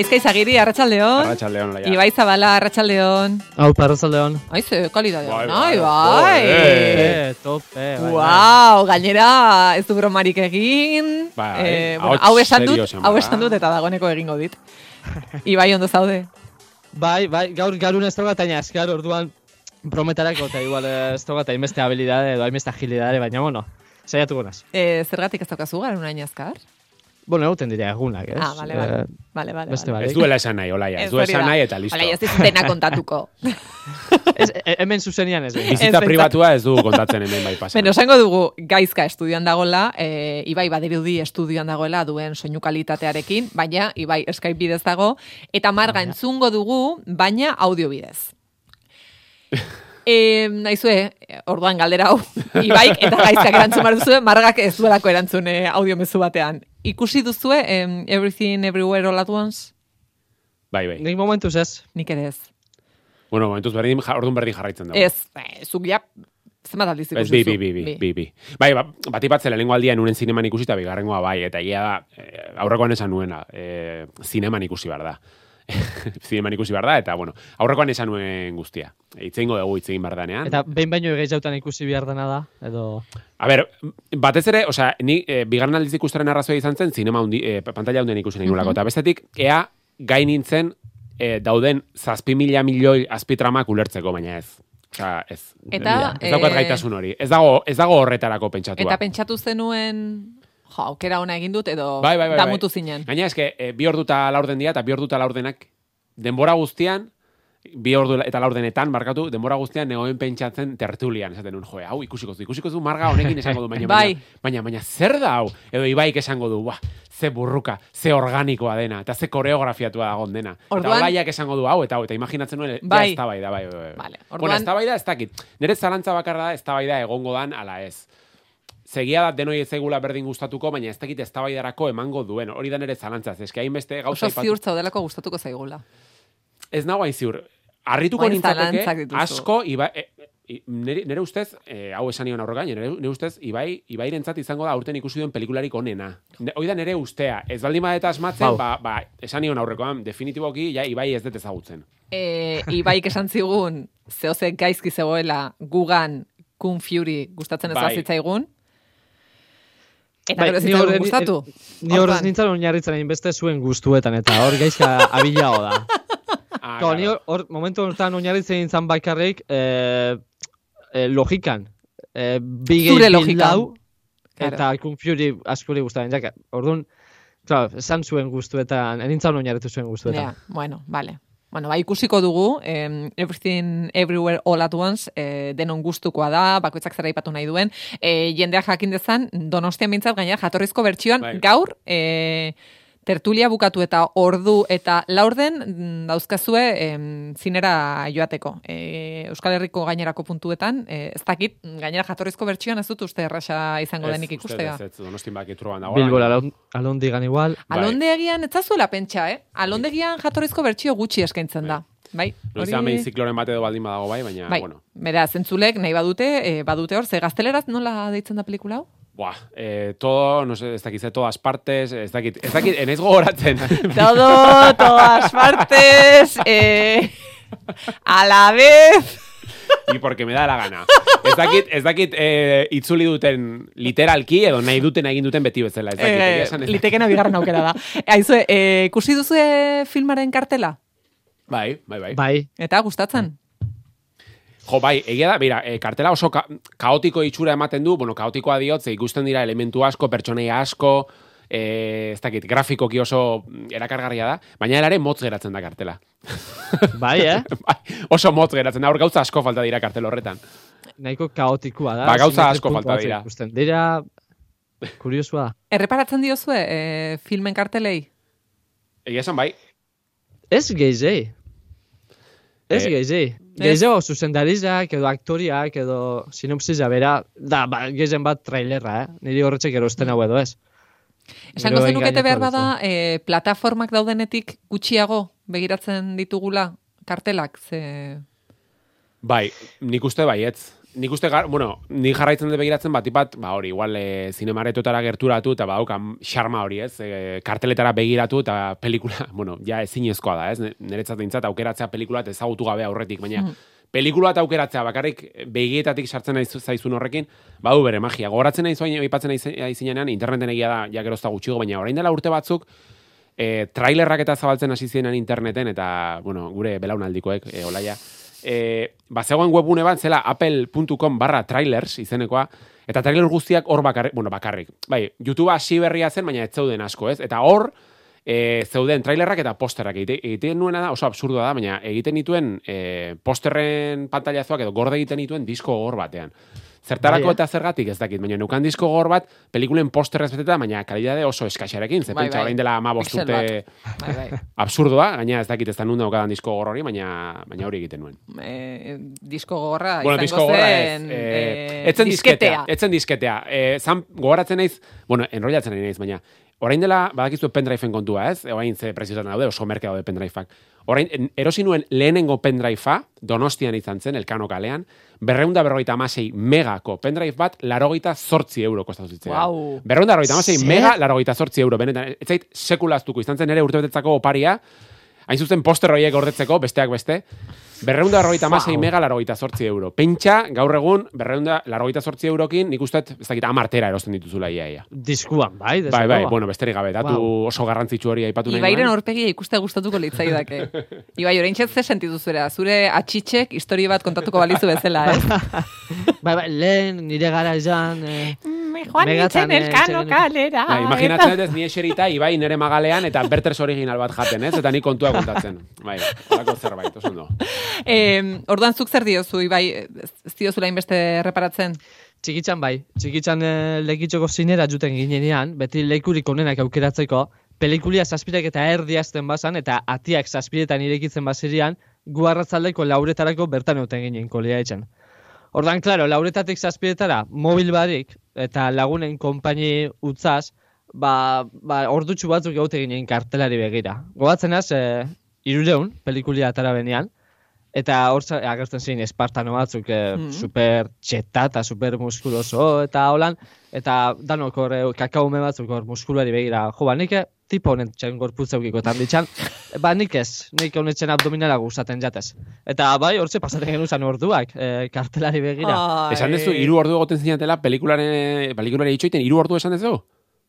Eizka izagiri, arratsaldeon. Arratsaldeon, laia. Ibai Zabala, arratsaldeon. Hau, parrazaldeon. Ai, ze kalidadea. Bai, Ai, bai. bai. Eh, tope, bai, Wow, gainera ez du bromarik egin. Bai, Eh, bueno, hau esan dut, hau esan dut eta dagoeneko egingo dit. Ibai ondo zaude. bai, bai, gaur garun ez togat, baina eskar orduan prometarako, eta igual ez togat, hainbeste habilidade edo hainbeste agilidade, baina, bueno, saiatuko naz. Eh, zergatik ez daukazu gara unain azkar? Bueno, egoten dira egunak, ez? Ah, vale, vale. Eh, Vale, vale, beste bai. Ez duela esan nahi, olaia. Ez du hori esan nahi eta listo. Hala, ez dena kontatuko. ez, e- hemen zuzenian ez, Bizitza ez, pribatua ez du kontatzen hemen bai pasan. Beno, esango dugu gaizka estudioan dagoela, e, Ibai badirudi estudioan dagoela duen soinu kalitatearekin, baina Ibai Skype bidez dago, eta marga entzungo dugu, baina audio bidez. E, naizue, orduan galdera hau, Ibaik eta gaizkak erantzun behar duzue, margak ez duelako erantzun eh, audio mezu batean. Ikusi duzue em, Everything Everywhere All At Once? Bai, bai. Nik momentuz ez. Nik ere ez. Bueno, momentuz berdin, ja- orduan berdin jarraitzen dugu. Ez, eh, zuk ja, zenbat aldiz Ez, ikusi bi, bi, bi, bi, bi, bi. Bai, ba, bati bat zela lehenko aldian unen zineman ikusi eta bigarrengoa bai, eta da, eh, aurrekoan esan nuena, eh, zineman ikusi behar da. zineman ikusi behar da, eta bueno, aurrekoan esan nuen guztia. Itzeingo dugu itzegin behar danean. Eta behin baino gehiagotan ikusi behar dena da, edo... A ber, batez ere, osea, ni e, bigarren aldiz ikustaren arrazoia izan zen, zinema hundi, e, pantalla hunden ikusi nahi nulako. Eta bestetik, ea gai nintzen e, dauden zazpi mila milioi azpitramak ulertzeko, baina ez. Osea, ez. Eta, Ez daukat eh, gaitasun hori. Ez dago, ez dago horretarako pentsatua. Eta pentsatu zenuen, jo, aukera ona egin dut, edo Bai, bai, bai, bai. damutu zinen. Gaina eske, e, bi orduta laurden dira, eta bi orduta laurdenak, denbora guztian, bi ordu eta laurdenetan, markatu, denbora guztian negoen pentsatzen tertulian, esaten nun, joe, hau ikusiko zu, ikusiko zu marga honekin esango du, baina, Bai. baina, baina, baina, zer da hau? Edo ibaik esango du, ba, ze burruka, ze organikoa dena, eta ze koreografiatua dagon dena. Orduan- Eta olaiak esango du hau, eta hau, eta imaginatzen nuen, Bai. ja, ez da bai bai, bai, bai. Vale, Bueno, orduan- ez da bai da, ez dakit. Nire zalantza bakarra da, ez da bai da egongo dan, ala ez. Zegia da denoi ez egula berdin gustatuko, baina ez dakit eztabaidarako emango duen. Hori da nire zalantza, eske hainbeste gauza Oso ziur zaudelako gustatuko zaigula. Ez nago hain ziur. Arrituko Orain nintzateke, asko, iba, e, e, nire, nire ustez, e, hau esan nion aurregain, nire, nire ustez, Ibai, Ibairentzat izango da aurten ikusi duen pelikularik onena. Ne, hoi da nire ustea. Ez baldin badeta asmatzen, Bau. ba, ba, esan nion aurrekoan, definitiboki, ja, Ibai ez dut ezagutzen. E, Ibaik esan zigun, zehose gaizki zegoela gugan Kung Fury gustatzen ez Bai. bazitzaigun. Eta Bai, ez ni zitzaigun hor- gustatu. Ni horrez Orduan. nintzen oinarritzen egin beste zuen gustuetan, eta hor gaizka abilago da. Ah, Claro, ni claro. hor, hor momentu honetan oinarritzen nintzen bakarrik eh, eh, logikan. Eh, bi gehi Zure logikan. lau, Claro. eta Kung Fury askuri gustaren. Jaka, orduan, claro, esan zuen gustuetan, enintzen oinarritu zuen gustuetan. Ja, bueno, vale. Bueno, bai, ikusiko dugu, em, Everything Everywhere All At Once, eh, denon gustukoa da, bakoitzak zera ipatu nahi duen, eh, jendeak jakin dezan, donostian bintzat, gainera, jatorrizko bertsioan, Bai. gaur, eh, tertulia bukatu eta ordu eta laurden mm, dauzkazue em, zinera joateko. E, Euskal Herriko gainerako puntuetan, e, ez dakit, gainera jatorrizko bertsioan ez dut uste erraxa izango Ez, denik uste ikustega. Ez, ez, donostin bak itruan dago. Bilbora alon, alondigan igual. Bai. Alondegian, ez zazuela pentsa, eh? Alondegian jatorrizko bertsio gutxi eskaintzen da. Bai, Noizean behin zikloren bat edo baldin badago bai, baina, Bai, bueno. bera, zentzulek nahi badute, e, badute hor, ze gazteleraz nola deitzen da pelikula hau? Buah, eh, todo, no sé, ez dakit, todas partes, ez dakit, ez dakit, enaiz gogoratzen. Todo, todas partes, eh, a la vez. y porque me da la gana. Ez dakit, ez dakit eh, itzuli duten literalki edo nahi duten egin duten beti bezala. Ez dakit, Eh, esan ez- litekena bigarren aukera da. Aizue, eh, ikusi duzue filmaren kartela? Bai, bai, bai. Bai, Eta gustatzen? Jo, bai, egia da, bera, e, kartela oso ka kaotiko itxura ematen du, bueno, kaotikoa diot, ze ikusten dira elementu asko, pertsoneia asko, e, ez dakit, grafikoki oso mm, erakargarria da, baina ere motz geratzen da kartela. bai, eh? bai, oso motz geratzen da, hor gauza asko falta dira kartel horretan. Nahiko kaotikoa da. Ba, gauza asko falta dira. Ikusten dira, kuriosua. Erreparatzen diozue eh, filmen kartelei? Egia esan bai, Ez geizei. Ez Eh, geizei. Geizeo zuzendarizak edo aktoriak edo sinopsisa bera, da, ba, geizen bat trailerra, eh? Niri horretzek erosten hau edo ez. Esango zenukete behar bada, eh, plataformak daudenetik gutxiago begiratzen ditugula kartelak, ze... bai, nik uste baietz. Nik uste, gar, bueno, ni jarraitzen dut begiratzen bat, bat, ba hori, igual, e, zinemaretotara gerturatu, eta ba, daukan xarma hori, ez, e, karteletara begiratu, eta pelikula, bueno, ja ezinezkoa da, ez, niretzat dintzat, aukeratzea pelikula eta ezagutu gabe aurretik, baina, Mhm. pelikula eta aukeratzea bakarrik begietatik sartzen naiz zaizun horrekin, badu bere magia. Gogoratzen naiz baina aipatzen naiz aizinean interneten egia da ja gerozta gutxigo, baina orain dela urte batzuk e, trailerrak eta zabaltzen hasi zirenan interneten eta bueno, gure belaunaldikoek e, olaia. E, ba, zegoen webgune bat zela apple.com barra trailers izenekoa, eta trailer guztiak hor bakarrik, bueno, bakarrik. Bai, YouTube hasi berria zen, baina ez zeuden asko, ez? Eta hor, e, zeuden trailerrak eta posterrak egite, egiten nuena da, oso absurdoa da, baina egiten dituen e, posterren pantailazoak edo gorde egiten dituen disko gogor batean. Zertarako Bai, eta zergatik ez dakit, baina neukan disko gogor bat, pelikulen posterrez beteta, baina kalidade oso eskaxarekin, ze Bai, pentsa bai. orain dela ama urte Bai, bai. absurdoa, gaina ez dakit ez da nun daukadan disko gogor hori, baina, baina hori egiten nuen. E, disko gogorra Bueno, izango disko gogorra ez. zen, Eh, eh, etzen disketea. disketea. Etzen disketea. Eh, zan, gogoratzen naiz, bueno, enrollatzen naiz, baina, orain dela, badakizu pendrive-en kontua, ez? Orain ze prezioetan daude, oso merke daude pendrive-ak. Orain, erosi nuen lehenengo pendrive-a, donostian izan zen, elkano kalean, berreunda berrogeita amasei megako pendrive bat, larogeita zortzi euro kostatu zitzen. Berreunda berrogeita amasei Zer? mega, larogeita zortzi euro. Benetan, ez zait sekulaztuko, izan zen ere urtebetetzako oparia, hain zuzen poster horiek gordetzeko, besteak beste, berreunda berrogeita amasei Wow. mega, larogeita zortzi euro. Pentsa, gaur egun, berreunda, larogeita zortzi eurokin, nik uste, ez dakit, amartera erosten dituzula ia, ia. Diskuan, bai, Bai, bai, bueno, besterik gabe, datu Wow. oso garrantzitzu hori aipatu nahi Ibairen nuen. aurpegia ikuste gustatuko litzaidake. Ibai, orain ze sentitu zure? Zure atxitxek histori bat kontatuko balizu bezala, ez? Bai, bai, lehen nire gara izan... Eh, Me joan Megatan, nintzen eh, elkano kalera. Ba, imaginatzen dut ez ni eserita, Ibai nere magalean eta bertres original bat jaten, ez? Eta ni kontua kontatzen. Bai, zerbait, oso ondo. Eh, orduan zuk zer diozu, Ibai, ez diozula inbeste reparatzen? Txikitzan bai, txikitzan e, lekitxoko zinera juten ginenean, beti lekurik onenak aukeratzeko, pelikulia zazpirek eta erdiazten bazan, eta atiak zazpiretan irekitzen bazirian, gu arratzaldeko lauretarako bertan euten ginen kolia etxen. Ordan, klaro, lauretatik zazpiretara, mobil barik, eta lagunen konpaini utzaz, ba, ba ordutxu batzuk gaute ginen kartelari begira. Gogatzen az, e, irureun, pelikulia atara benean, Eta hor za- agertzen ziren espartano batzuk e, Mhm. super txeta eta super muskuloso eta holan, eta danok hor e, kakaume batzuk hor muskulari begira. Jo, ba, nik e, tipo honen txen gorputza eukiko eta ditxan, ba, nik ez, nik honetzen abdominala gustaten jatez. Eta bai, hortze pasaten genuzan orduak, e, kartelari begira. Ai. Esan duzu, hiru ordu egoten zinatela pelikularen, pelikulari itxoiten, hiru ordu esan duzu?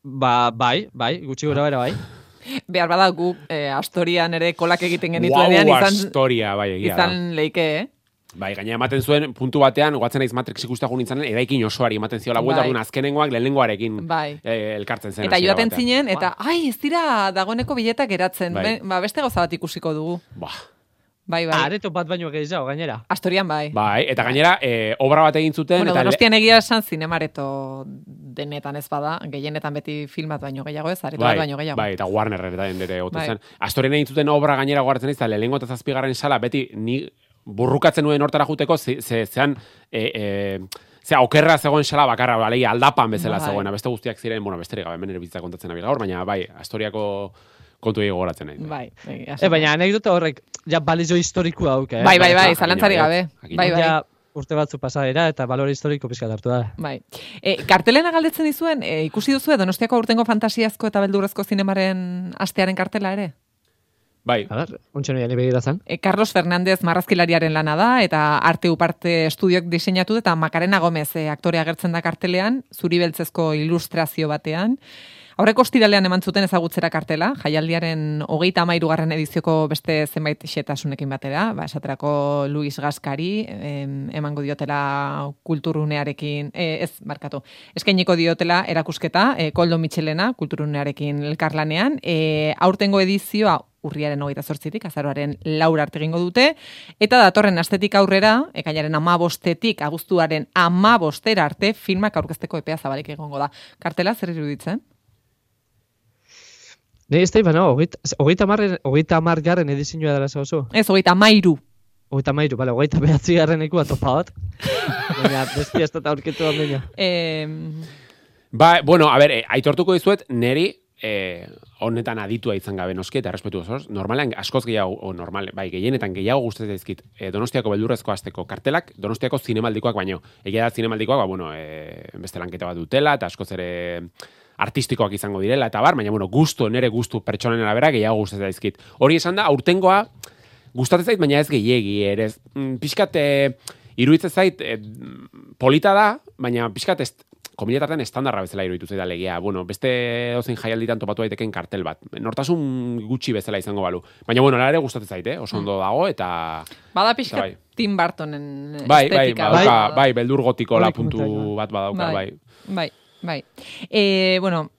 Ba, bai, bai, gutxi gora bera bai. Behar bada gu eh, Astorian ere kolak egiten genituenean Wow, izan, historia, bai, egia da. izan leike, eh? Bai, gaina ematen zuen puntu batean, goatzen naiz Matrix ikustagun nintzen, eraikin osoari ematen ziola buelta, Bai. bai. azkenengoak lehenengoarekin Bai. eh, elkartzen zen. Eta joaten zinen, eta ai, ez dira dagoeneko biletak geratzen. Bai. Ba, beste gauza bat ikusiko dugu. Bah, Bai, bai. Areto bat baino gehiago, gainera. Astorian bai. bai, eta gainera, eh, obra bat egin zuten, Bueno, eta le- donostian egia esan zinemareto denetan ez bada, gehienetan beti filmat baino gehiago ez, areto bat baino gehiago. Bai, eta Warner eta ere egoten Bai. zen. Astorien egin zuten obra gainera gogartzen naiz, eta lehenengo eta zazpigarren sala beti ni burrukatzen nuen hortara juteko, ze, ze, zean, e, e, ze aukerra zegoen sala bakarra, balei, aldapan bezala Bai. zegoena, beste guztiak ziren, bueno, besterik gabe, hemen ere bizitza kontatzen nabil gaur, baina bai, Astoriako kontu egi gogoratzen nahi. Bai, E, baina anekdota horrek, ja balizo historikoa hauk, eh? Bai, bai, bai, zalantzari gabe. Bai, bai. Ja, urte batzu pasadera eta balore historiko pizkat hartu da. Bai. E, kartelena galdetzen dizuen, e, ikusi duzu Donostiako aurtengo fantasiazko eta beldurrezko zinemaren astearen kartela ere? Bai, A ber, ontsen oian ibegiratzen. E, Carlos Fernández marrazkilariaren lana da, eta arte uparte estudiok diseinatu, eta Macarena Gomez e, aktore agertzen da kartelean, zuri beltzezko ilustrazio batean. Aurreko ostiralean eman zuten ezagutzera kartela, jaialdiaren hogeita amairugarren edizioko beste zenbait xetasunekin batera, ba, esaterako Luis Gaskari, em, emango diotela kulturunearekin, e, ez, markatu, eskainiko diotela erakusketa, e, Koldo Michelena, kulturunearekin elkarlanean, e, aurtengo edizioa urriaren hogeita zortzitik, azaroaren laura arte egingo dute, eta datorren astetik aurrera, ekainaren amabostetik, abuztuaren amabostera arte, filmak aurkezteko epea zabalik egongo da. Kartela, zer iruditzen? Ni ez da no, hogeita, hogeita marren, hogeita margarren edizioa dela zauzu. Ez, hogeita amairu. Hogeita mairu, bale, hogeita behatzi garren ekua topa bat. Baina, besti ez da aurkitu baina. Eh, Ba, bueno, a ber, eh, aitortuko dizuet, neri e, honetan aditua izan gabe noski eta errespetu osoz, normalean askoz gehiago, o normal, bai, gehienetan gehiago gustatzen zaizkit, e, Donostiako beldurrezko asteko kartelak, Donostiako zinemaldikoak baino. Egia da zinemaldikoak, ba, bueno, e, beste lanketa bat dutela, eta askoz ere artistikoak izango direla, eta bar, baina, bueno, gustu, nere gustu pertsonen arabera gehiago gustatzen zaizkit. Hori esan da, aurtengoa, gustatzen zait, baina ez gehiegi, ere, ez, mm, pixkat, e, iruditzen zait, e, polita da, baina pixkat ez, komiletartan estandarra bezala iruditu zaida legia. Bueno, beste dozein jaialditan topatu daiteken kartel bat. Nortasun gutxi bezala izango balu. Baina bueno, ere gustatzen zaite, eh? oso ondo dago eta Bada pixka bai. Tim Burtonen bai, bai, estetika. badauka, bai, beldur gotiko la puntu komentario. bat badauka, bai. Bai, bai. E, bueno,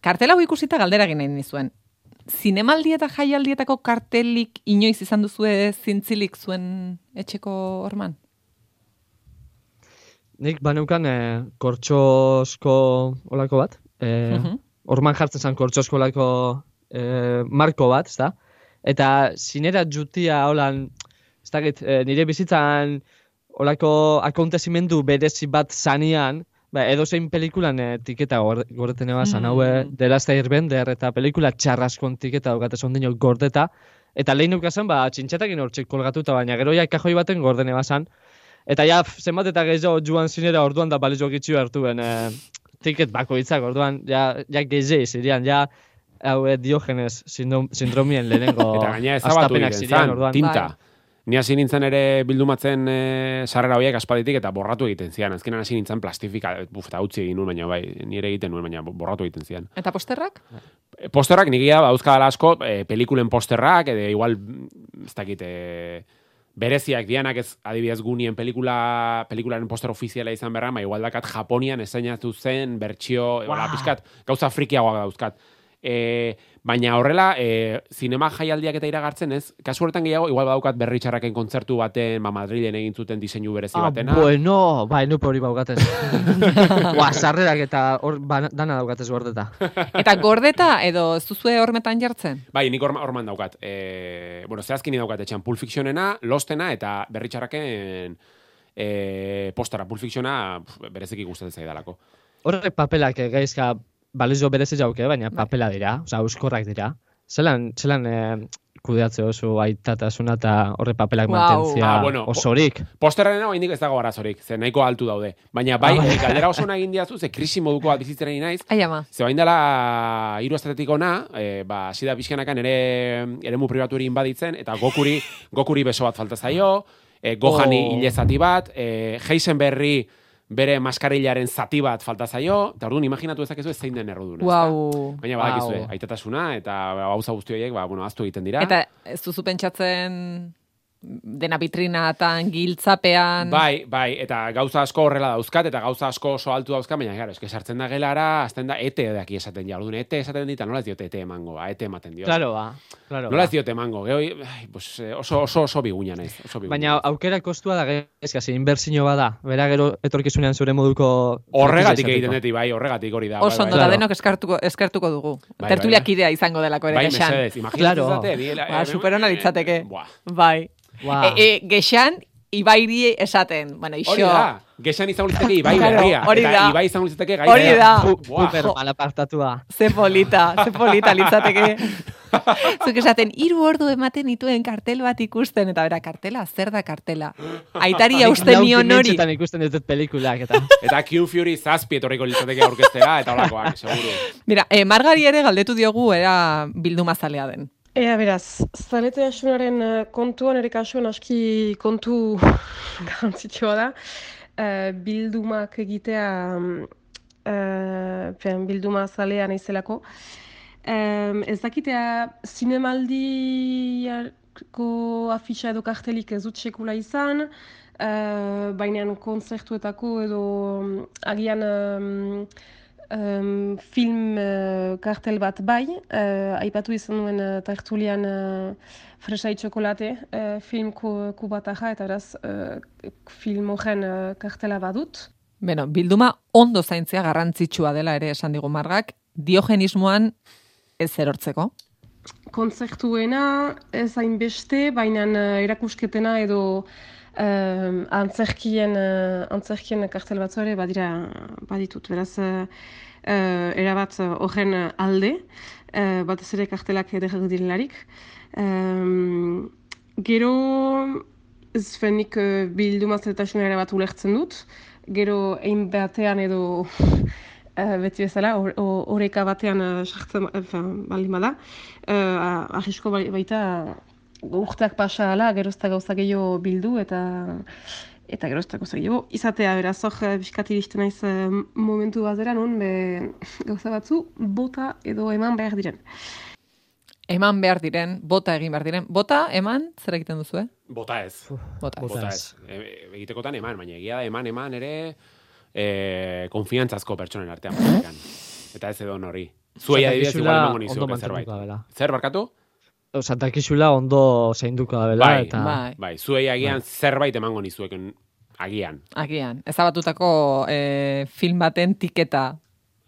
kartela hau ikusita galdera nahi nizuen. Zinemaldi eta jaialdietako kartelik inoiz izan duzue zintzilik zuen etxeko horman? Nik baneukan e, kortxosko olako bat. E, Mhm. Orman jartzen zen kortxosko olako e, marko bat, ezta? Eta zinera jutia holan, ez dakit, e, nire bizitzan olako akontezimendu berezi bat zanian, ba, edo zein pelikulan e, tiketa gor- gordeten eba zan, Mm. haue, The Last Airbender eta pelikula txarraskon tiketa daukatez ondino gordeta, eta lehin nukazen, ba, txintxetakin hortzik kolgatuta, baina gero ja kajoi baten gorden eba zan, Eta ja, zenbat eta gehiago joan zinera orduan da balizo gitxu hartuen e, tiket bakoitzak, orduan, ja, ja gehiago zirian, ja, hau diogenes sindrom, sindromien lehenengo Eta gaina egiten ziren, zan, tinta. Bai. Ni hasi nintzen ere bildumatzen e, sarrera horiek aspalditik eta borratu egiten zian. Azkenan hasi nintzen plastifika, buf, eta utzi egin nuen, baina bai, nire egiten nuen, baina borratu egiten zian. Eta posterrak? E, Posterrak nik da dauzkadala asko, e, pelikulen posterrak, edo igual, ez dakit, e, bereziak dianak ez adibidez gunien pelikula, pelikularen poster ofiziala izan berra, ma igual dakat Japonian esainatu zen, bertsio, Wow. pizkat, gauza frikiagoak dauzkat. E, baina horrela, e, zinema jaialdiak eta iragartzen ez, kasu horretan gehiago, igual badaukat berri txarraken kontzertu baten, ba, Madrilen egin zuten diseinu berezi Ah, batena. bueno, bai, nupe hori baukatez. Ua, sarrerak eta hor bana- dana daukatez gordeta. Eta gordeta edo ez duzue hormetan jartzen? Bai, nik orma, orman daukat. E, bueno, zehazkin daukat etxean Pulp Fictionena, Lostena eta berri txarraken e, postara Pulp Fictiona pf, bereziki gustatzen zaidalako. Horrek papelak gaizka balizo berezi jauke, baina Bai. papela dira, osea, euskorrak dira. Zelan, zelan eh, kudeatze oso aitatasuna eta horre papelak Wow. mantentzia Ah, bueno, osorik. Posterren hau indik ez dago arazorik, ze nahiko altu daude. Baina bai, Ah, bai. eh, galdera oso egin diazu, ze krisi moduko bat bizitzen ari naiz, Ai ama. Ze bain dela hiru astetik ona, e, ba, hasi da pixkanakan ere eremu pribatu hori inbaditzen, eta gokuri, gokuri beso bat falta zaio, e, gohani Oh. bat, e, Heisenberri bere maskarillaren zati bat falta zaio, eta orduan imaginatu ezakezu ez zein den erruduna. Wow. Baina badakizue, Wow. aitatasuna eta gauza guzti horiek, ba, bueno, aztu egiten dira. Eta ez duzu pentsatzen dena vitrinatan, giltzapean... Bai, bai, eta gauza asko horrela dauzkat, eta gauza asko oso altu dauzkat, baina, claro, eske sartzen da gelara, azten da, ete daki esaten ja, orduan, ete esaten dita, nola diote ete emango, ba, ete ematen dio. Claro, ba. Claro, Nola ba. diote emango, geho, pues, eh, oso, oso, oso biguña naiz, oso biguña. Baina aukera kostua da gaizka, ze inbertsio bada. Bera gero etorkizunean zure moduko... horregatik egiten dut, bai, horregatik hori da. Oso bai, ondo, bai. Claro. denok eskartuko, eskertuko dugu. bai, Tertulia bai. kidea izango delako ere Bai, gexan. mesedez, imaginatzen Claro. zate, Ba, superona litzateke. Buah. Bai. Ua. E, e, gexan, ibairi esaten. Bueno, Hori ixo. da, gexan izango litzateke Ibai berria, hori eta da. Ibai izango litzateke gai Hori da. Super mal apartatua. Ze polita, ze polita litzateke. Zuk esaten, hiru ordu ematen dituen kartel bat ikusten, eta bera, kartela, zer da kartela? Aitari hausten nion lau hori. dimentsitan ikusten ditut pelikulak, eta... Eta Q Fury zazpi etorriko litzateke aurkeztera, eta holakoak, seguru. Mira, eh, Margari ere galdetu diogu era bildumazalea den. Ea, beraz, zalete asunaren eh, kontuan, ere kasuan aski kontu garantzitsua da. Eh, bildumak egitea, mm, eh, fen, bilduma zalea naizelako. Eh, ez dakitea, zinemaldiako afixa edo kartelik ez dut sekula izan, eh, baina kontzertuetako edo mm, agian em, em, film eh, kartel bat bai, eh, aipatu izan nuen uh, tertulian uh, fresai txokolate uh, film ku, kubataja, eta beraz eh, film horren eh, kartela badut. Beno, bilduma ondo zaintzea garrantzitsua dela ere esan digu Margak, diogenismoan ez erortzeko. kontzertuena ez hainbeste, baina eh, erakusketena edo eh, antzerkien, eh, antzerkien kartel batzu ere badira baditut. Beraz, uh, erabat uh, horren alde, uh, batez ere kartelak edekak direlarik. Um, gero, ez fenik uh, bilduma zertasuna erabat ulertzen dut, gero egin batean edo uh, beti bezala, horreka batean uh, sartzen baldin bada, uh, ahisko baita urteak pasa ala, gerozta gauza gehiago bildu eta eta gerozta gauza gehiago. Izatea, beraz, hor, biskati iristen naiz momentu bazera, nun, be, gauza batzu, bota edo eman behar diren. Eman behar diren, bota egin behar diren. Bota, eman, zer egiten duzu, eh? Bota ez. Bota, bota ez. E, egitekotan eman, baina egia da eman, eman ere e, konfiantzazko pertsonen artean. eta ez edo hori. Zuei adibidez igual emango nizuke zerbait. Zer barkatu? Osa, dakizula ondo zeinduko da bela. Bai, eta... bai, bai. Zuei agian bai. zerbait emango nizueken agian. Agian. Ez abatutako eh, film baten tiketa.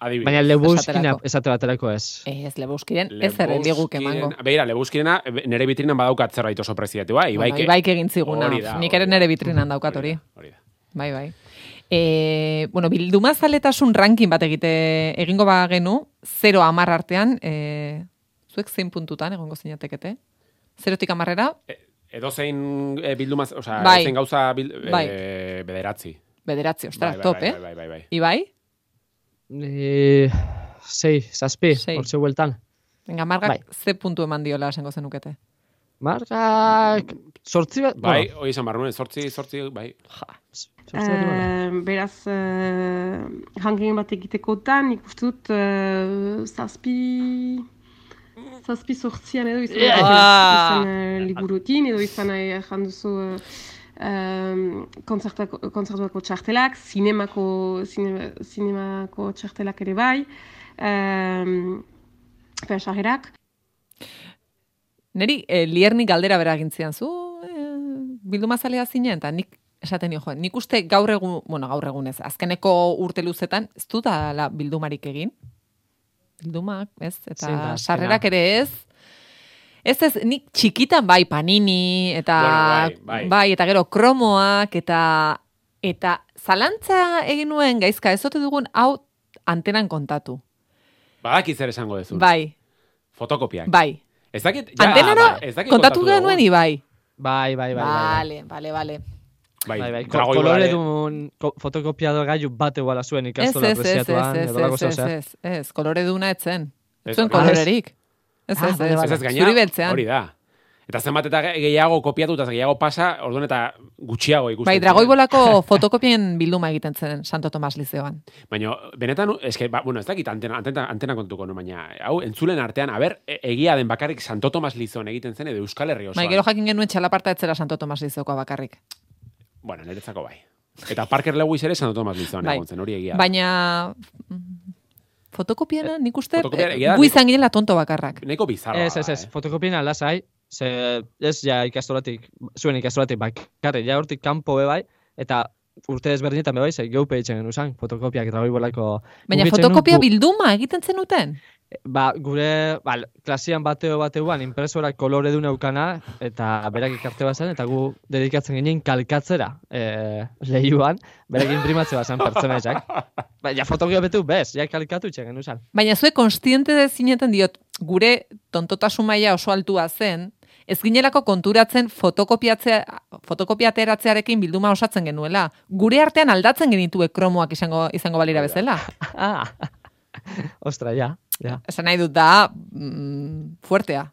Adibidez. Baina Lebowskina esate baterako ez. Ez, Lebowskiren ez ere liguk emango. Beira, Lebowskirena nere bitrinan badaukat zerbait oso prezietu, bai? Bueno, ibaik, ibaik egin ziguna. Nik ere nere bitrinan daukat hori. Hori da. Bai, bai. E, bueno, bilduma zaletasun ranking bat egite egingo ba genu, 0 amar artean, e, zuek zein puntutan egongo zinatekete? Zerotik amarrera? E, edo zein e, bilduma, oza, bai. zein gauza bil, e, bai. bederatzi. Bederatzi, ostra, bai, bai, top, bai, eh? Bai, bai, bai. Ibai? E, sei, zazpi, hortze bueltan. Venga, margak bai. ze puntu eman diola esango zenukete? Margak, sortzi bat? Bai, bueno. oi izan barruen, sortzi, sortzi, bai. Ja, Uh, beraz, uh, bat egitekotan, ikustu dut, uh, zazpi zazpi sortzian edo izan, yeah. izan uh, liburuekin, edo izan uh, janduzu uh, um, konzertuako txartelak, zinemako, zine, zinemako txartelak ere bai, um, fesagerak. Neri, eh, liernik galdera bera gintzian zu, eh, bildumazalea zinen, eta nik esaten nio, nik uste gaur egun, bueno, gaur egunez, azkeneko urte luzetan, ez du da bildumarik egin? Bildumak, ez? Eta sarrerak ere ez. Ez ez, nik txikitan bai panini, eta bai, bai. bai, eta gero kromoak, eta eta zalantza egin nuen gaizka, ez ote dugun hau antenan kontatu. Badak zer esango dezu. Bai. Fotokopiak. Bai. Ez dakit, ja, Antenara, bai, ez dakit kontatu, kontatu genuen ibai. Bai, bai, bai. Vale, vale, vale. Bai, bai, bai. kolore duen fotokopiado gaiu bat eguala zuen ikastola preziatuan. Ez, ez, ez, ez, ez, ez, kolore duna etzen. Ez zuen kolorerik. Ez, ez, ez, ez, ez, gaina, hori da. Eta zenbat eta gehiago kopiatu eta gehiago pasa, orduan eta gutxiago ikusten. Bai, dragoibolako fotokopien bilduma egiten zen Santo Tomas Lizeoan. Baina, benetan, eske, ba, bueno, ez dakit antena, antena, antena kontuko, no, baina, hau, entzulen artean, aber, e, egia den bakarrik Santo Tomas Lizeoan egiten zen, edo Euskal Herri osoan. Bai, gero jakin genuen txalaparta etzera Santo Tomas Lizeokoa bakarrik. Bueno, niretzako bai. Eta Parker Lewis ere Santo Tomas Lizoan bai. egon zen, hori egia. Baina mm, fotokopiana nik uste gu izan ginen la tonto bakarrak. Neko bizarra. Ez, ez, ez, eh? fotokopiana lasai, ze, ez ja ikastolatik, zuen ikastolatik bakarrik, ja hortik kanpo be bai, eta urte ezberdinetan be bai, ze geupe eitzen genuen fotokopiak eta bolako... Baina fotokopia bilduma egiten zenuten? Ba, gure, ba, klasian bateo bateuan, impresora kolore du neukana, eta berak ikarte bazan, eta gu dedikatzen ginen kalkatzera e, lehiuan, berak imprimatze bazan pertsonaiak. Ba, ja fotokio betu bez, ja kalkatu itxen genuzan. Baina zue konstiente de zineten diot, gure tontotasun maila oso altua zen, ez ginelako konturatzen fotokopiatzea, fotokopiateratzearekin bilduma osatzen genuela. Gure artean aldatzen genitue kromoak izango, izango balira bezala. ah. Ostra, ja. Ja. Esan nahi dut da, mm, fuertea.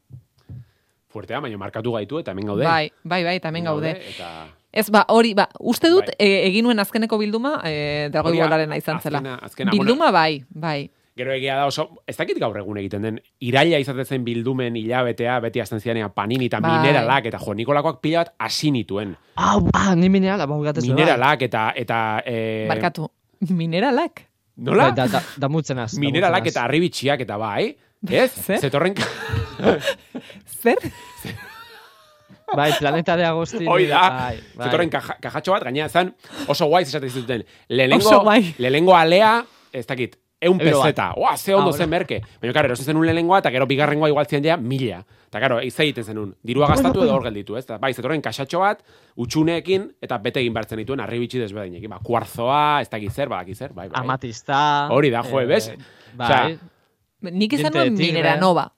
Fuertea, baina markatu gaitu eta hemen gaude. Bai, bai, bai, eta hemen gaude. Eta... Ez, ba, hori, ba, uste dut, bai. e, egin nuen azkeneko bilduma, e, dragoi bolaren izan zela. Azkena, bilduma, bai, bai. Gero egia da oso, ez dakit gaur egun egiten den, iraila izatezen bildumen hilabetea, beti azten zianea panini eta bai. mineralak, eta jo, Nikolakoak pila bat asinituen. Ah, ah, ni mineralak, bau gatezu. Mineralak, eta... eta e... Barkatu, mineralak? Nola? Da, da, da mutzenaz. Mineralak eta arribitxiak eta bai. Ez? Zer? Zetorren... Zer? Bai, planeta de Agostin. Hoi da. Bai, bai. Zetorren kajatxo bat, gaina zan oso guai zesate zuten. Lehenengo, lehenengo alea, ez dakit, eun peseta. Ua, ze ondo Ah, zen merke. Baina, karo, erosi zenun lehenengoa, eta gero bigarrengoa igual zian ja, mila. Eta, karo, ez egiten zenun. Dirua gastatu edo hor gelditu, ez? Eta, bai, zetorren kasatxo bat, utxuneekin, eta bete egin bartzen dituen, arribitsi desberdinekin. Ba, kuarzoa, ez da gizer, ba, gizer, bai, bai. Amatista. Hori da, jo, bez? Bai. Osea, Nik izan nuen tigre. Mineranova.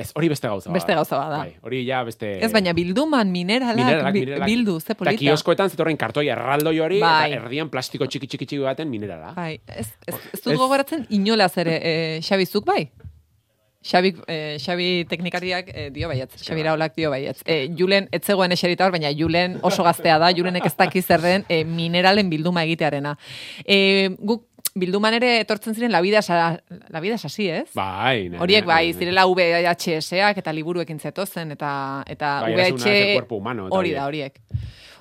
Ez, hori beste gauza Beste gauza bat da. Bai, hori ja beste... Ez baina bilduman mineralak, Mineralak, mineralak. bildu, ze Eta polita. kioskoetan zetorren kartoi erraldoi hori, Bai. eta erdian plastiko txiki txiki txiki baten minerala. Bai, ez, ez, ez dut gogoratzen inolaz ere, e, Xabi zuk bai? Xabi, e, Xabi teknikariak e, dio baietz, Xabi Raolak dio baietz. E, Julen, ez zegoen eserita hor, baina Julen oso gaztea da, Julenek ez daki zer den e, mineralen bilduma egitearena. E, guk bilduman ere etortzen ziren la vida, sa, la vida es así, ez? Bai, ne, Horiek bai, ne, ne. zirela VHS-ak eta liburuekin zetozen, eta, eta Bai, era una del VH... cuerpo humano, eta Hori da, horiek.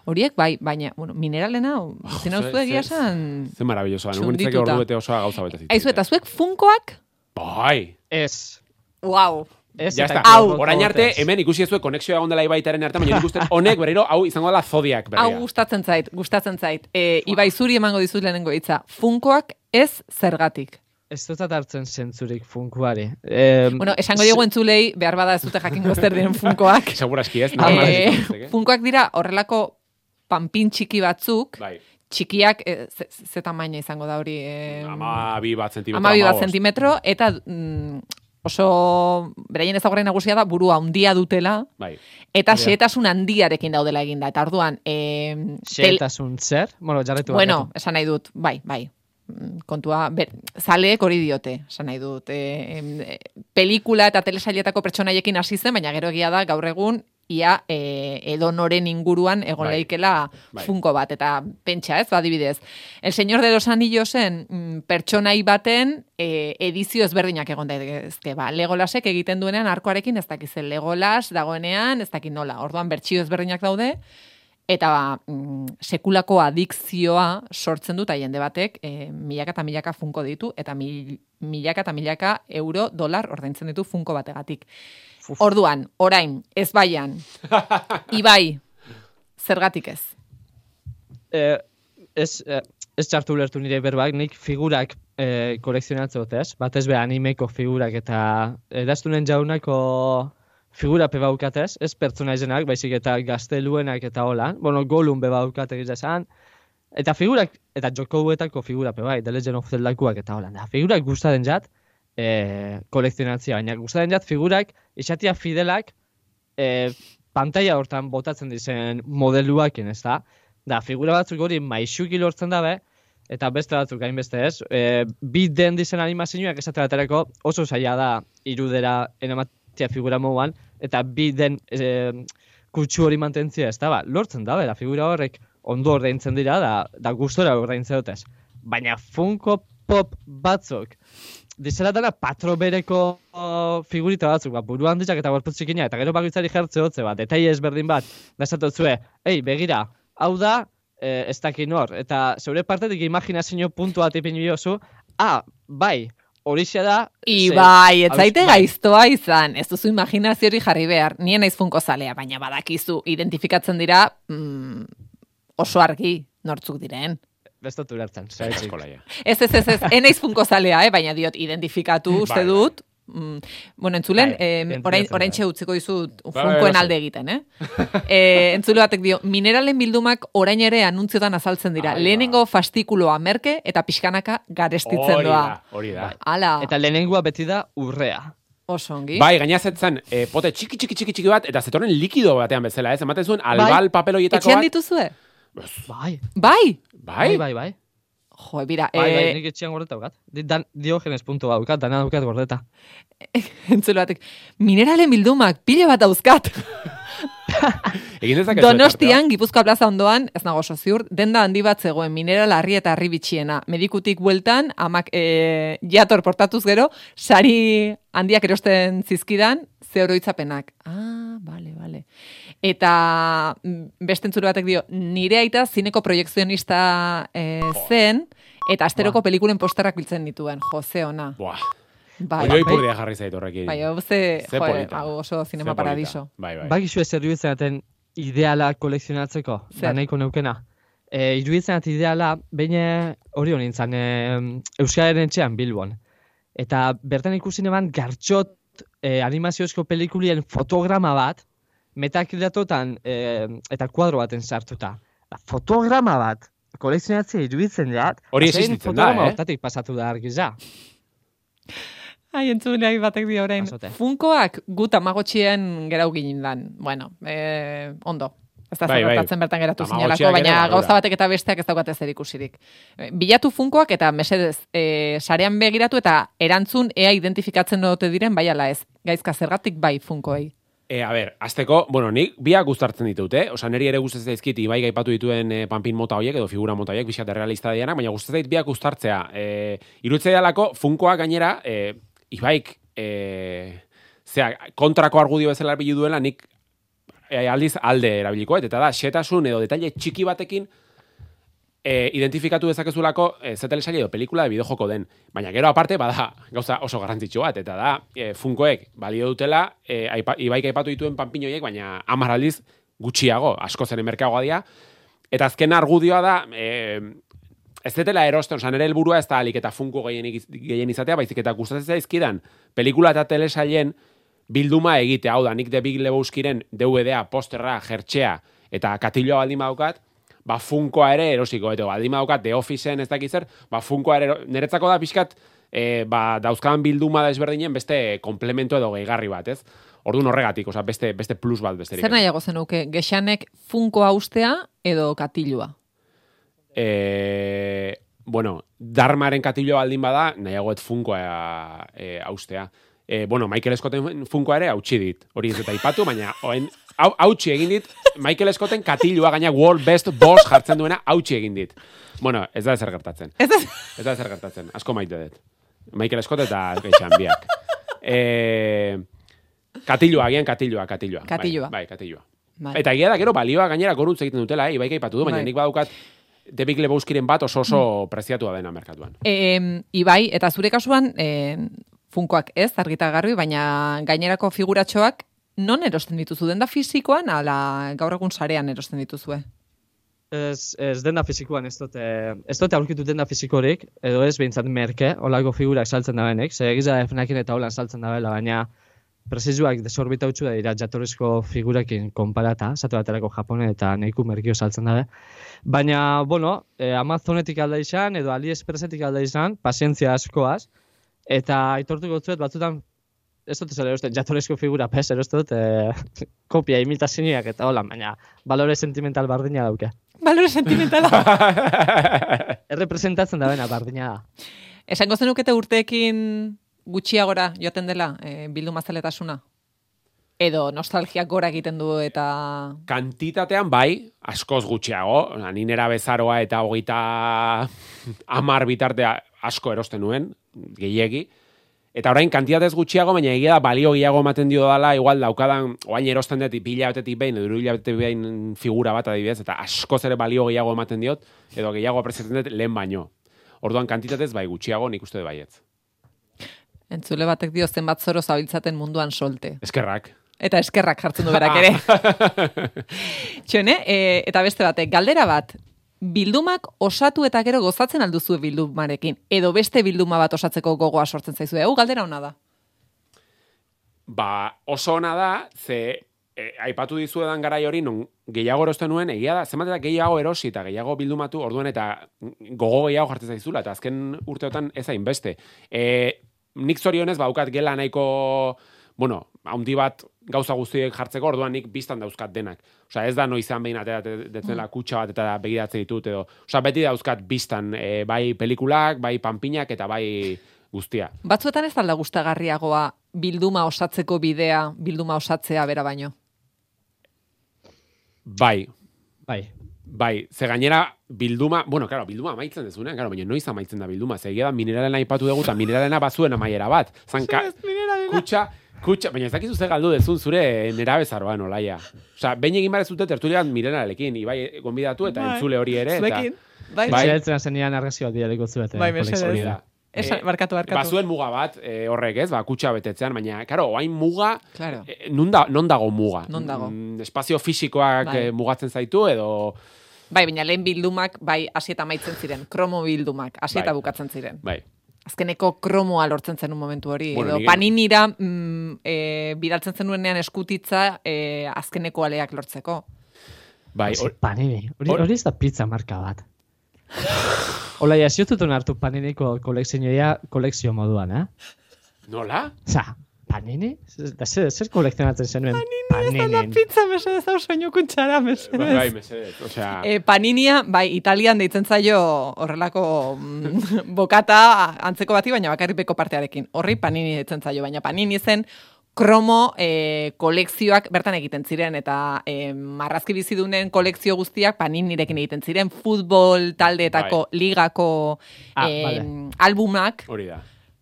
Horiek bai, baina, bueno, mineralena, zin hau ze- egia esan... Ze maravillosoa, nugu nintzake txundituta. ordu bete osoa gauza bete zitzen. Aizu, eta zuek funkoak? Bai, Ez. Wow. Ez, ja está. Hau. Orain arte, hemen ikusi ezue konexioa egon dela ibaitaren artean, baina nik uste honek berriro, hau izango dela zodiak Hau berria. gustatzen zait, gustatzen zait. E, Ibai zuri emango dizut lehenengo hitza. Funkoak ez zergatik. Ez dut hartzen zentzurik funkuari. Eh, Bueno, esango diegu entzulei, behar bada ez dute jakingo zer diren funkoak. Seguraski ez, Eh, funkoak dira horrelako panpin txiki batzuk, Bai, txikiak, e, ze, ze tamaina izango da hori? E, ama bi bat zentimetro. ama bi bat zentimetro, eta mm, oso, beraien ezagurren nagusia da, burua handia dutela, Bai, eta xehetasun handiarekin daudela eginda. Eta orduan, e, Xehetasun zer? Bueno, jarretu Bueno, barkatu. esan nahi dut, bai, bai. Mm, Kontua, ber, zaleek hori diote, esan nahi dut. E, e, pelikula eta telesailetako pertsonaiekin hasi zen, baina gero egia da gaur egun ia e, edonoren inguruan egon Bai. leikela Bai. funko bat, eta pentsa ez, badibidez. El Señor de los Anillosen mm, pertsonai baten e, edizio ezberdinak egon daitezke. Ba, Legolasek egiten duenean arkoarekin ez dakiz Legolas dagoenean, ez dakit nola. Orduan bertsio ezberdinak daude, eta mm, sekulako adikzioa sortzen dut jende batek e, milaka eta milaka funko ditu eta mil, milaka eta milaka euro dolar ordaintzen ditu funko bategatik. Uf. Orduan, orain, ez baian, ibai, zergatik ez. Eh, ez, eh, ez txartu ulertu nire berbak, nik figurak eh, kolekzionatzen dut, ez? Batez be animeko figurak eta eraztunen jaunako figura pe baukatez, ez pertsona izenak, baizik eta gazteluenak eta hola. Bueno, golun be baukate egiz esan. Eta figurak, eta jokouetako figura pe bai, The Legend of Zeldakuak eta hola. Da, figurak gustaden jat, eh, kolekzionatzea, baina gustaden jat figurak, isatia fidelak, eh, pantalla hortan botatzen dizen modeluakin, ez da? Da, figura batzuk hori maixuki lortzen dabe, eta beste batzuk hainbeste ez. E, bi den dizen animazioak esatera baterako oso zaila da irudera enamatia figura moduan, eta bi den e, kutsu hori mantentzia ez da, ba, lortzen da figura horrek ondo ordaintzen dira, da, da gustora ordaintzen dutez. Baina Funko Pop batzuk, dizela dela patro bereko o, figurita batzuk, ba, buru handiak eta gorputz txikina, eta gero bakoitzari jertze hotze bat, detaile ezberdin bat, da esatotzue, ei, begira, hau da, eh, ez dakin hor, eta zeure partetik imaginazio puntu bat ipin jozu, ah, bai, horixe da, Ibai, ez zaite bai. gaiztoa izan, ez duzu imaginazio hori jarri behar, nien naiz funko zalea, baina badakizu, identifikatzen dira mm, oso argi nortzuk diren. Zeraitzik. Eskola, ja. Ez, ez, ez, ez, enaiz funko zalea, eh? baina diot, identifikatu uste Bai, bai. dut. Mm, bueno, entzulen, Bai, eh, orain, orain da. utziko dizut bai, funkoen alde egiten, eh? eh entzule batek dio, mineralen bildumak orain ere anuntziotan azaltzen dira. Ai, ba. Lehenengo fastikuloa merke eta pixkanaka garestitzen Hori doa. da, hori da. Eta lehenengoa beti da urrea. oso ongi. Bai, gaina zetzen, eh, pote txiki txiki txiki txiki bat, eta zetorren likido batean bezala, ez? Ematen zuen albal papeloietako Etxean bat. dituzue? Bai, Bai! Bai? bai, bai, bai. Jo, bira, Bai, bai, eh, nik etxean gordeta daukat. Dan, diogenes puntu daukat, dana daukat gordeta. entzule batek, mineralen bildumak, pile bat dauzkat. Egin dezakezu Donostian, Gipuzkoa plaza ondoan, ez nago oso ziur, denda handi bat zegoen, mineral harri eta harri bitxiena. Medikutik bueltan, amak e, jator portatuz gero, sari handiak erosten zizkidan, ze oroitzapenak. Ah, bale, bale. Eta mm, beste entzule batek dio, nire aita zineko proiekzionista e, zen, eta asteroko pelikulen posterrak biltzen dituen, Jose ona. Buah, Bai, hori ipurdia jarri zait horrekin. bai, hau ze, Ze jo, polita. hau oso zinema paradiso. Bai, bai. Bai, gizu ez iruditzen ideala kolekzionatzeko, da nahiko neukena. e, iruditzen ati ideala, baina hori hori nintzen, e, Euskaren etxean Bilbon. Eta bertan ikusi neban gartxot e, animaziozko pelikulien fotograma bat, metakridatotan e, eta kuadro baten sartuta. Ba, Fotograma bat, kolekzionatzea iruditzen jat, Hori zein existitzen da, fotograma eh? hortatik pasatu da argiza. Ai, entzuneak batek dio orain. Funkoak gut amagotxien gerau ginen dan. Bueno, eh, ondo. Ez da Bai, bai. gertatzen bertan geratu zinelako, baina gauza batek eta besteak ez daukate zer ikusirik. Eh, Bilatu funkoak eta mesedez, e, sarean begiratu eta erantzun ea identifikatzen dute diren bai ala ez. Gaizka zergatik bai funkoei. E, a ber, azteko, bueno, nik biak gustartzen ditut, eh? Osa, neri ere gustatzen zaizkit, ibai gaipatu dituen e, panpin mota horiek, edo figura mota horiek, bizkat realista dianak, baina gustatzen zait biak gustartzea. E, irutzea dalako, funkoa gainera, e, ibaik, e, zera, kontrako argudio bezala erabili duela, nik e, aldiz alde erabilikoet, eta da, xetasun edo detaile txiki batekin, e, identifikatu dezakezulako e, ze telesaile edo pelikula de bideojoko den. Baina gero aparte, bada, gauza oso garrantzitsu bat, eta da, e, funkoek balio dutela, e, aipa, ibaik aipatu dituen panpinoiek, baina hamar aldiz gutxiago, asko zen merkeagoa dira, eta azken argudioa da, e, ez detela erosten, osan ere helburua ez da alik eta funko gehien, gehien izatea, baizik eta gustatzen zaizkidan, pelikula eta telesailen bilduma egitea, hau da, nik de Big Lebowskiren DVD-a, posterra, jertxea, eta katiloa baldin badaukat, ba funkoa ere erosiko, eta baldin badaukat The Officeen ez dakit zer, ba funkoa ere, niretzako da pixkat, e, ba, dauzkadan bilduma desberdinen beste komplemento edo gehigarri bat, ez? Orduan horregatik, osea, beste, beste plus bat besterik. Zer nahiago zenuke, gexanek funkoa ustea edo katilua? E, bueno, Darmaren katillo baldin bada, nahiagoet funkoa e, austea. E, bueno, Michael Scotten funkoa ere hautsi dit. Hori ez eta ipatu, baina oen, hau, hautsi egin dit, Michael Scotten katilloa gaina World Best Boss jartzen duena hautsi egin dit. Bueno, ez da ezer gertatzen. Ez ez, Ez da ezer gertatzen. Asko maite dut. Michael Scott eta geixan biak. E, katilloa, agian katilloa, katilloa. Katilloa. Bai, bai katilloa. Bai. Eta egia da gero balioa gainera goruntz egiten dutela, eh? ibaik aipatu du, baina Bai. nik badaukat The Big Lebowskiren bat oso oso preziatua dena merkatuan. E, ibai, eta zure kasuan, e, funkoak ez, argita garbi, baina gainerako figuratxoak non erosten dituzu? Denda fisikoan, ala gaur egun sarean erosten dituzue? Ez, ez denda fizikoan ez dute, ez dute aurkitu denda fizikorik, edo ez behintzat merke, olako figurak saltzen dabenek, ze egiza FNAKin eta holan saltzen dabela, baina presizuak desorbita utxu da dira jatorrizko figurakin konparata, zatu baterako Japone eta neiku merkio saltzen dabe. Baina, bueno, eh, Amazonetik alda izan, edo AliExpressetik alda izan, pazientzia askoaz, eta aitortuko zuet batzutan ez dut zer erosten, jatorrizko figura, pez, erosten dut, eh, kopia imitazioak eta hola, baina balore sentimental bardina dauke. Balore sentimentala. Errepresentatzen da bena bardina da. Esango zenukete urteekin gutxiagora joaten dela e, bildu mazaletasuna? Edo nostalgiak gora egiten du eta... Kantitatean bai, askoz gutxiago, Osa, ni nera bezaroa eta hogeita amar bitartea asko erosten nuen, gehiegi. Eta orain kantitatez gutxiago, baina egia da balio gehiago ematen dio dala, igual daukadan, oain erosten dut, pila batetik behin, edo hilabetetik behin figura bat adibidez, eta askoz ere balio gehiago ematen diot, edo gehiago apreziatzen dut lehen baino. Orduan kantitatez bai gutxiago, nik uste baietz. Entzule batek dio zenbat zoro zabiltzaten munduan solte. Eskerrak. Eta eskerrak jartzen du berak ere. Txone, e, eta beste batek, galdera bat, bildumak osatu eta gero gozatzen alduzu bildumarekin. Edo beste bilduma bat osatzeko gogoa sortzen zaizu. Hau galdera ona da. Ba, oso ona da, ze e, aipatu dizuedan garai hori non gehiago erosten nuen, egia da, zenbat eta gehiago erosi eta gehiago bildumatu orduan eta gogo gehiago jartzen zaizula, eta azken urteotan ez hainbeste. E, nik zorionez baukat gela nahiko, bueno, haundi bat gauza guztiek jartzeko, orduan nik biztan dauzkat denak. Osea, ez da noizean behin atera detzela kutsa bat eta begiratzen ditut edo. Osea, beti dauzkat biztan, e, bai pelikulak, bai panpinak eta bai guztia. Batzuetan ez alda gustagarriagoa bilduma osatzeko bidea, bilduma osatzea bera baino. Bai, Bai. Bai, ze gainera bilduma, bueno, claro, bilduma amaitzen dezunean, claro, baina noiz amaitzen da bilduma, ze egia da mineralena aipatu dugu eta mineralena bazuen amaiera bat. Zan, ka, kutxa, baina ez dakizu ze galdu dezun zure nera bezaroan, olaia. Osa, behin egin bare zute tertulian mineralekin, ibai gonbidatu eta Bai. entzule hori ere. Zuekin? Bai, Bai. Bai. zenian argazki bat bidaliko zuet. Bai, mesedez. Esan, Eh, barkatu, barkatu. Bazuen muga bat, e, horrek ez, ba, kutxa betetzean, baina, karo, oain muga, Claro. e, non, da, non dago muga? Non dago? Mm, espazio fisikoak Bai. eh, mugatzen zaitu, edo Bai, baina lehen bildumak, bai, hasi eta maitzen ziren. Kromo bildumak, hasi eta Bai. bukatzen ziren. Bai. Azkeneko kromoa lortzen zen un momentu hori. Bueno, Edo paninira mm, e, bidaltzen zenuenean eskutitza e, azkeneko aleak lortzeko. Bai, hor- panini. Hori, hor- hori ez da pizza marka bat. Ola, ja, ziotutun hartu paniniko kolekzioa kolekzio moduan, eh? nola? Osa, panini? Da, zer, zer kolekzionatzen zenuen? Panini. pizza mesedez hau soinu kuntxara mesedez. Bai, bai, mesedez. Osea, E, paninia, bai, Italian deitzen zaio horrelako mm, bokata antzeko bati, baina bakarripeko partearekin. Horri panini deitzen zaio, baina panini zen kromo e, kolekzioak bertan egiten ziren, eta e, marrazki bizidunen kolekzio guztiak paninirekin egiten ziren, futbol taldeetako ligako Ah, e, vale. albumak hori da.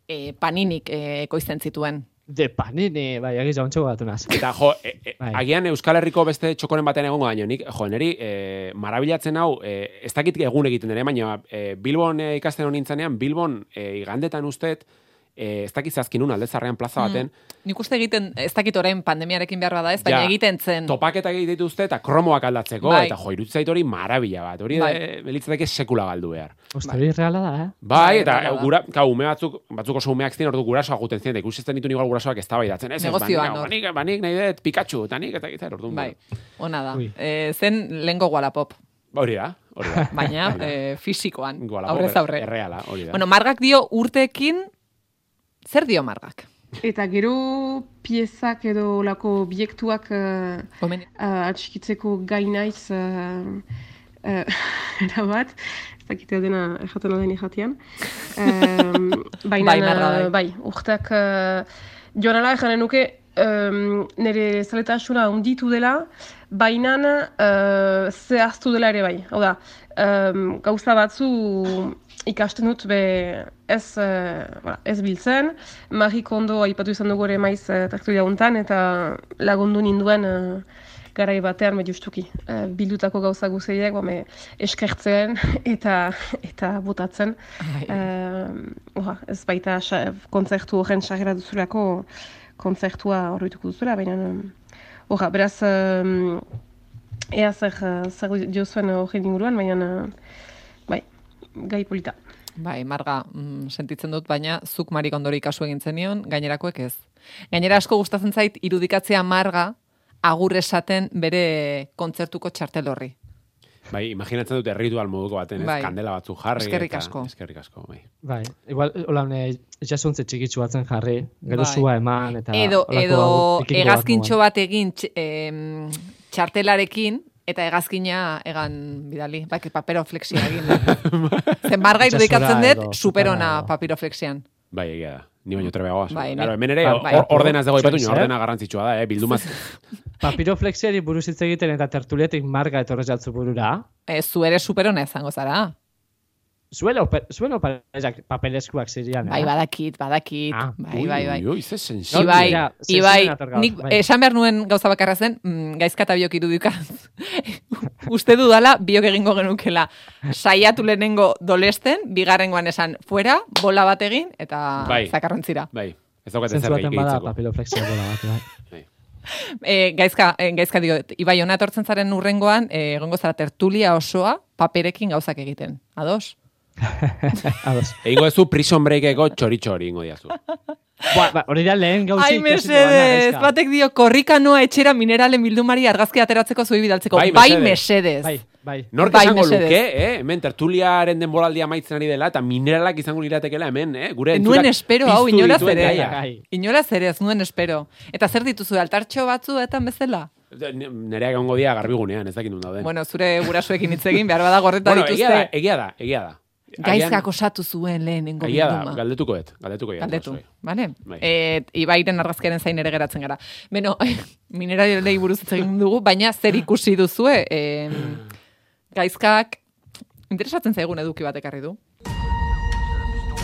e, paninik e, ekoizten zituen. De panini, bai, egiz jauntxo batu naz. Eta jo, e, e, Bai. agian Euskal Herriko beste txokoren batean egongo baino, nik, jo, neri, e, marabilatzen hau, e, ez dakit egun egiten ere, baina e, Bilbon e, ikasten honi nintzanean, Bilbon e, igandetan ustet, e, ez dakit zazkinun aldezarrean plaza baten, Nik uste egiten, ez dakit orain pandemiarekin behar bada ez, baina Ja, egiten zen. topaketak egite dituzte eta kromoak aldatzeko, Bai. eta jo, iruditzen zait hori marabila bat, hori Bai. bai. belitzateke sekula galdu behar. Osta, hori reala da, eh? Bai, Bai, eta da. gura, kau, ume batzuk, batzuk oso umeak ziren, ordu gurasoak guten ziren, eta ikusten ditu igual gurasoak ez tabaidatzen. Ez, ez, banik, banik, banik nahi dut Pikachu, eta nik, eta gitar, orduan. Bai, ona da. E, zen lengo Wallapop, Ba, Hori da, hori da. baina e, fisikoan, aurrez er- aurre. Erreala, hori da. Bueno, margak dio urteekin, zer dio margak? Eta gero piezak edo lako obiektuak uh, Gomen... uh, atxikitzeko gai naiz uh, uh, erabat, ez dakite dena erraten den irratian. Um, baina, Bai, bai. bai, urteak uh, joan ala erranen nuke um, nire zaletasuna unditu dela, baina uh, zehaztu dela ere bai. Hau da, um, gauza batzu ikasten dut be ez, uh, voilà, ez biltzen. Marie Kondo aipatu izan dugu ere maiz uh, tertulia hontan eta lagundu ninduen uh, garai batean me justuki. Uh, bildutako gauza guztiak me eskertzen eta eta botatzen. Uh, oha, ez baita sa- kontzertu horren sarrera duzulako kontzertua horretuko duzula, baina oha, beraz um, ea zer, zer diozuen horren inguruan, baina gai polita. Bai, marga, mm, sentitzen dut, baina zuk Marik Ondori kasu egin zenion, gainerakoek ez. Gainera asko gustatzen zait irudikatzea marga agur esaten bere kontzertuko txartel horri. Bai, imaginatzen dut erritual moduko baten, ez? Bai. Kandela batzu jarri. Eskerrik eta- asko. Eskerrik asko, bai. Bai, igual, hola, jasuntze txikitsu batzen jarri, gero Bai. sua eman, eta... edo edo hegazkintxo bat egin tx- txartelarekin, eta hegazkina egan bidali, bai, papiroflexia egin. Zen marga Itsasora irudikatzen dut, superona edo. papiroflexian. Bai, egia da. Ni baino trebeagoa. Bai, claro, hemen ere, Bai, or- ordena ez dago ipatu, ordena garrantzitsua da, eh? Bildumaz. Papiroflexiari buruz hitz egiten eta tertuliatik marga etorrez jatzu burura. Ez, zu ere superona izango zara. Zuela, ope- zuela opalezak papeleskuak zirian, eh? Bai, badakit, badakit. Ah, bai, bai, bai. Ui, ui, ze sensible. Ibai, ja, Ibai, nik bai. esan behar nuen gauza bakarra zen, mm, gaizka eta biok irudikaz. Uste dudala, biok egingo genukela. Saiatu lehenengo dolesten, bigarrengoan esan fuera, bola bat egin, eta Bai. zakarrontzira. Bai, ez zer baten bada gehiago. papiroflexia bola bat, bai. E, gaizka, e, gaizka dio, Ibai, ona etortzen zaren urrengoan, egongo zara tertulia osoa, paperekin gauzak egiten. Ados? Egingo duzu prison breakeko txoritxo hori ingo diazu. Ba, ba, hori da lehen gauza Ai, mesedez, batek dio, korrikanoa etxera mineralen bildumari argazki ateratzeko zuei bidaltzeko. Bai, Bai, mesedez. Bai, bai. Nork Bai, esango mesedez. luke, eh? Hemen tertuliaren denboraldia amaitzen ari dela, eta mineralak izango liratekela hemen, eh? Gure Nuen espero hau, inolaz ere. gaia. Gai. Inolaz ere, ez nuen espero. Eta zer dituzu, altartxo batzuetan bezala? Nereak egongo dia garbigunean, ez dakit nun dauden. Bueno, zure gurasoekin hitz egin, behar bada gorreta Bueno, egia da, dituzte. egia da, egia da. Gaizkak osatu zuen lehenengo Egia da, bilduma. galdetuko et, galdetuko et. Galdetu, bale? Bai. E, ibairen argazkiaren zain ere geratzen gara. Beno, mineralei buruz egin dugu, baina zer ikusi duzue, e, gaizkak, interesatzen zaigun eduki bat ekarri du.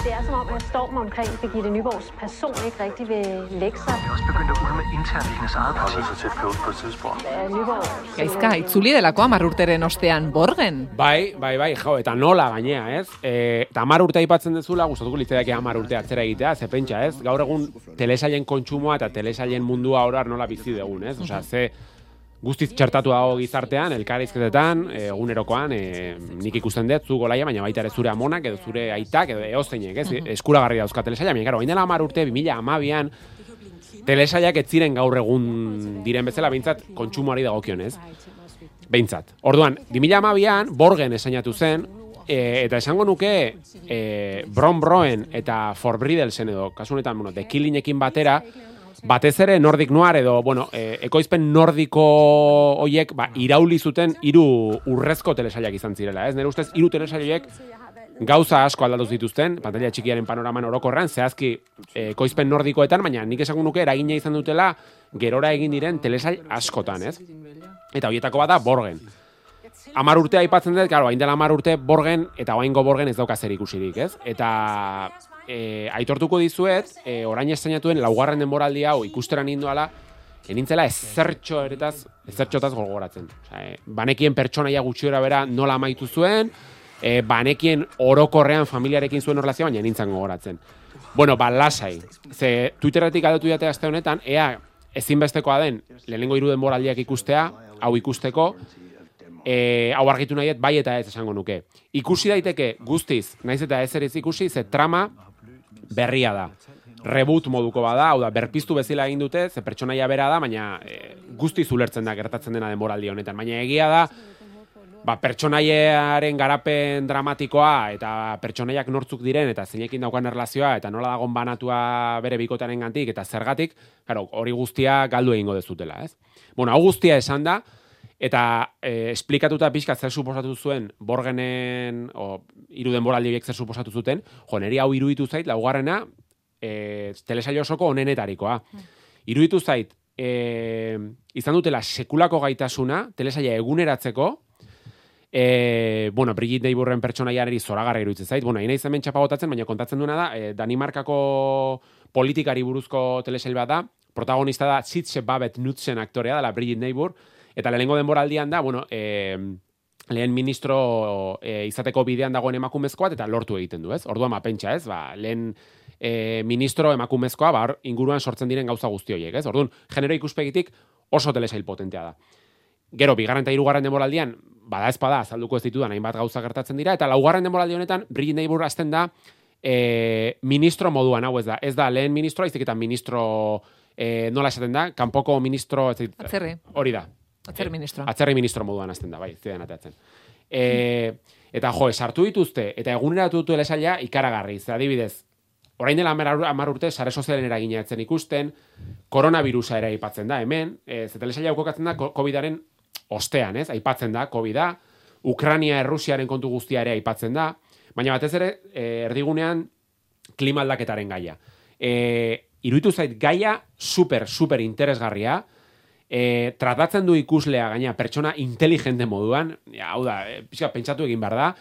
Det er som om, at stormen omkring Birgitte Nyborgs person ikke rigtig vil lægge sig. Det er også begyndt at ulme internt i hendes eget parti. så tæt på på et tidspunkt. Nyborg... Gaizka, itzuli delako hamar urteren ostean borgen. Bai, bai, bai, jo, eta nola gainea, ez? E, eta hamar urte aipatzen dezula, gustatuko litzaidake hamar urte atzera egitea, ze pentsa, ez? Gaur egun telesailen kontsumoa eta telesailen mundua oroar nola bizi dugun, ez? Osea, ze guztiz txertatu dago gizartean, elkarrizketetan, e, egunerokoan, e, nik ikusten dut, zu golaia, baina baita ere zure amonak, edo zure aitak, edo eozeinek, ez? Eskuragarri dauzka telesaila, baina, karo, bain dela amar urte, 2000 amabian, telesaiak ez ziren gaur egun diren bezala, behintzat, kontsumoari dagokionez. Behintzat. Orduan, 2000 amabian, borgen esainatu zen, e, eta esango nuke, e, Bron Broen eta For Bridelsen edo, kasu honetan, bueno, The Killingekin batera, batez ere Nordic Noir edo, bueno, e, ekoizpen nordiko hoiek, ba, irauli zuten hiru urrezko telesailak izan zirela, ez? Nere ustez, hiru telesailak gauza asko aldatu zituzten, pantalla txikiaren panoraman orokorran, zehazki e, ekoizpen nordikoetan, baina nik esango nuke eragina izan dutela gerora egin diren telesail askotan, ez? Eta horietako bada Borgen. Amar urte aipatzen dut, claro, hain dela amar urte Borgen, eta oaingo Borgen ez dauka zer ikusirik, ez? Eta e, aitortuko dizuet, e, orain estainatuen laugarren denboraldi hau ikusteran ninduala, enintzela ezertxo eretaz, ezertxotaz gogoratzen. Osa, e, banekien pertsonaia gutxiora bera nola amaitu zuen, e, banekien orokorrean familiarekin zuen horrelazioa, baina nintzen gogoratzen. Bueno, ba, lasai. Ze Twitterretik adatu jate aste honetan, ea ezinbestekoa den lehenengo hiru denboraldiak ikustea, hau ikusteko, e, hau argitu nahiet, bai eta ez esango nuke. Ikusi daiteke guztiz, naiz eta ez ere ikusi, ze trama berria da. Reboot moduko bada, hau da, berpiztu bezala egin dute, ze pertsonaia bera da, baina e, guztiz ulertzen da gertatzen dena denboraldi honetan. Baina egia da, ba, pertsonaiaren garapen dramatikoa eta pertsonaiak nortzuk diren eta zeinekin daukan erlazioa eta nola dagon banatua bere bikotaren gantik eta zergatik, claro, hori guztia galdu egingo dezutela, ez? Bueno, hau guztia esan da, eta e, esplikatuta pixka zer suposatu zuen borgenen, o, iru denboraldi horiek zer suposatu zuten, jo, neri hau iruditu zait, laugarrena, e, telesaio osoko onenetarikoa. Iruditu zait, e, izan dutela sekulako gaitasuna, telesaia eguneratzeko, E, bueno, Brigitte Neighborren pertsonaiari zoragarra iruditzen zait. Bueno, ina izan txapa botatzen, baina kontatzen duena da, e, Danimarkako politikari buruzko telesail bat da, protagonista da Sitze Babet Nutzen aktorea da, la Brigitte Neighbor, eta lehenengo denboraldian da, bueno, e, lehen ministro e, izateko bidean dagoen emakumezkoa eta lortu egiten du, ez? Orduan mapentsa, ez? Ba, lehen e, ministro emakumezkoa, ba, inguruan sortzen diren gauza guzti horiek, ez? Orduan, genero ikuspegitik oso telesail potentea da. Gero, bigarren eta hirugarren denboraldian, bada ezpada, azalduko ez ditudan, hainbat gauza gertatzen dira, eta laugarren denboraldi honetan, Brigitte Neighbor azten da, e, ministro moduan, hau ez da, ez da, lehen ministro, izik eta ministro, e, nola esaten da, kanpoko ministro, ez dit, Atzerri. hori da, Atzerri ministro. atzerri ministro moduan azten da, bai, zidan ateatzen. E, eta jo, esartu dituzte, eta eguneratu dut elesaila ikaragarri, ze adibidez, orain dela amar urte, sare sozialen eragina etzen ikusten, koronavirusa ere aipatzen da, hemen, e, ze telesaila aukokatzen da, COVID-aren ostean, ez? Aipatzen da, COVID-a, Ukrania Errusiaren kontu guztia ere aipatzen da, baina batez ere, e, erdigunean klima aldaketaren gaia. E, iruditu zait gaia super, super interesgarria, e, tratatzen du ikuslea gaina pertsona inteligente moduan, ja, hau da, e, pixka, pentsatu egin behar da,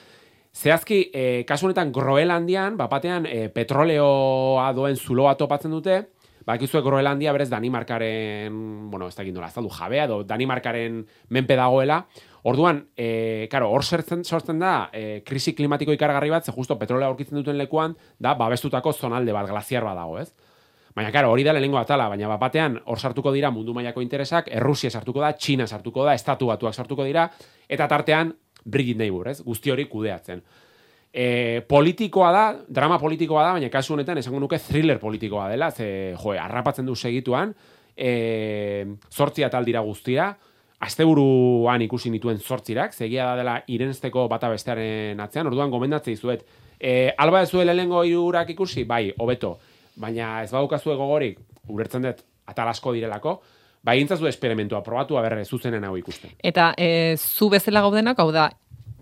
Zehazki, e, kasu honetan Groenlandian, bapatean, e, petroleoa doen zuloa topatzen dute, Bakizue Groenlandia berez Danimarkaren, bueno, ez dakit nola, azaldu jabea, edo Danimarkaren menpe dagoela. Orduan, e, karo, hor sortzen, sortzen da, e, krisi klimatiko ikargarri bat, ze justo petrolea aurkitzen duten lekuan, da, babestutako zonalde bat, glaziar bat dago, ez? Baina, karo, hori da lehenengo atala, baina bapatean hor sartuko dira mundu mailako interesak, Errusia sartuko da, Txina sartuko da, Estatu batuak sartuko dira, eta tartean Brigitte Neighbor, ez? Guzti hori kudeatzen. E, politikoa da, drama politikoa da, baina kasu honetan esango nuke thriller politikoa dela, ze, jo, arrapatzen du segituan, e, zortzia tal dira guztira, asteburuan ikusi nituen zortzirak, zegia da dela irensteko bata bestearen atzean, orduan gomendatzei zuet. E, alba ez zuela lehengo irurak ikusi, bai, hobeto, baina ez badukazue gogorik, ulertzen dut, atalasko direlako, bai intzazu esperimentua, probatu aberre zuzenen hau ikusten. Eta e, zu bezala gaudenak, hau da,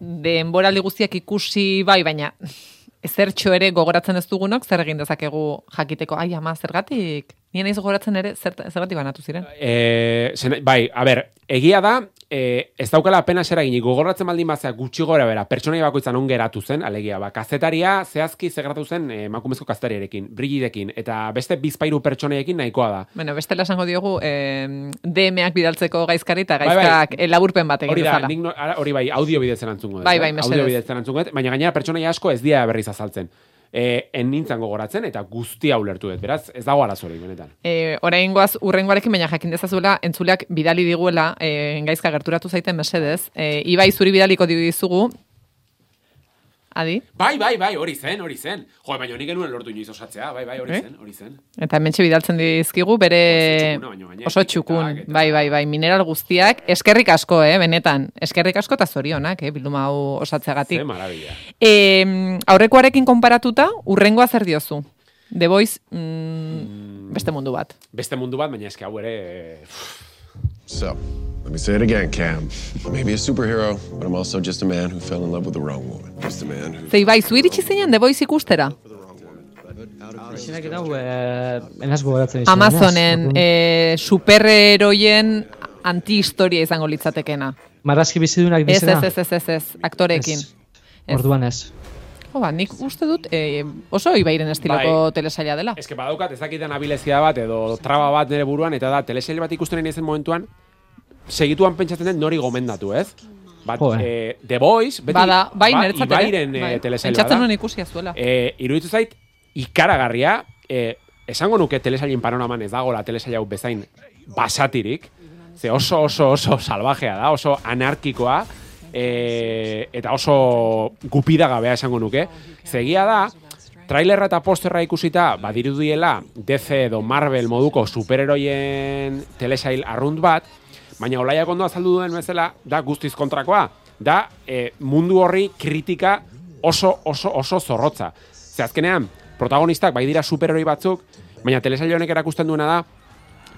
denboraldi guztiak ikusi bai, baina ezertxo ere gogoratzen ez dugunok, zer egin dezakegu jakiteko, ai ama, zergatik? Nien naiz gogoratzen ere, zer, zergatik banatu ziren? E, zen, bai, a ber, egia da, e, ez daukala apenas eraginik, gogoratzen baldin bazea gutxi gora bera, pertsonai bakoitzan on geratu zen, alegia, ba, kazetaria zehazki zegratu zen e, emakumezko kazetariarekin, brigidekin, eta beste bizpairu pertsonaiekin nahikoa da. Bueno, beste esango diogu, eh, DM-ak bidaltzeko gaizkari eta Bai, bai. gaizkak bai, laburpen bat egin Hori da, nik no- hori bai, audio bidez erantzungo dut. Bai, eh? bai, mesedez. Audio bidez erantzungo dut, baina gainera pertsonaia asko ez dira berriz azaltzen. E, en nintzen gogoratzen, eta guztia ulertu dut, beraz, ez dago arazorik, benetan. E, orain goaz, urrengoarekin baina jakin dezazuela, entzuleak bidali diguela, e, gaizka gerturatu zaiten mesedez, e, ibai zuri bidaliko dizugu, Adi? Bai, bai, bai, hori zen, hori zen. Jo, baina nik genuen lortu inoiz osatzea, bai, bai, hori Eh? zen, hori zen. Eta hementxe bidaltzen dizkigu, bere Oso txukun, bai, bai, bai, mineral guztiak, eskerrik asko, eh, benetan, eskerrik asko eta zorionak, eh, bilduma hau osatzeagatik. Ze maravilla. E, aurrekoarekin konparatuta, urrengoa zer diozu? The Voice, mm, beste mundu bat. Beste mundu bat, baina eske hau ere... eh, So, let me say it again, Cam. Maybe a superhero, but I'm also just a man who fell in love with the wrong woman. Just a man who. Zei bai, zu iritsi zinen The Voice ikustera? Hau, eh, enaz gogoratzen izan. Amazonen e, superheroien anti-historia izango litzatekena. Marrazki bizidunak dizena? ez, ez, ez, ez, ez, aktorekin. Ez. Orduan ez. Jo, ba, nik uste dut e, oso ibairen estiloko Bai. telesaila dela. Eske badaukat ez dakiten abilezia bat edo traba bat nire buruan, eta da, telesail bat ikusten nahi zen momentuan, segituan pentsatzen den nori gomendatu, ez? Bat, Jo, eh. eh, The Voice, beti, Bada, bai, ba. Ibairen bai. eh, telesail Pentsatzen bada. nuen ikusia zuela. Eh, iruditu zait, ikaragarria, eh, esango nuke telesailin panoraman ez dagoela telesail hau bezain basatirik, ze oso oso oso salvajea da, oso anarkikoa, eh, eta oso gupidagabea esango nuke. Zegia da, trailerra eta posterra ikusita, badirudiela DC edo Marvel moduko superheroien telesail arrunt bat, baina olaiak ondo azaldu duen bezala, da guztiz kontrakoa. Da eh, mundu horri kritika oso, oso, oso zorrotza. Ze azkenean, protagonistak bai dira superheroi batzuk, baina telesail honek erakusten duena da,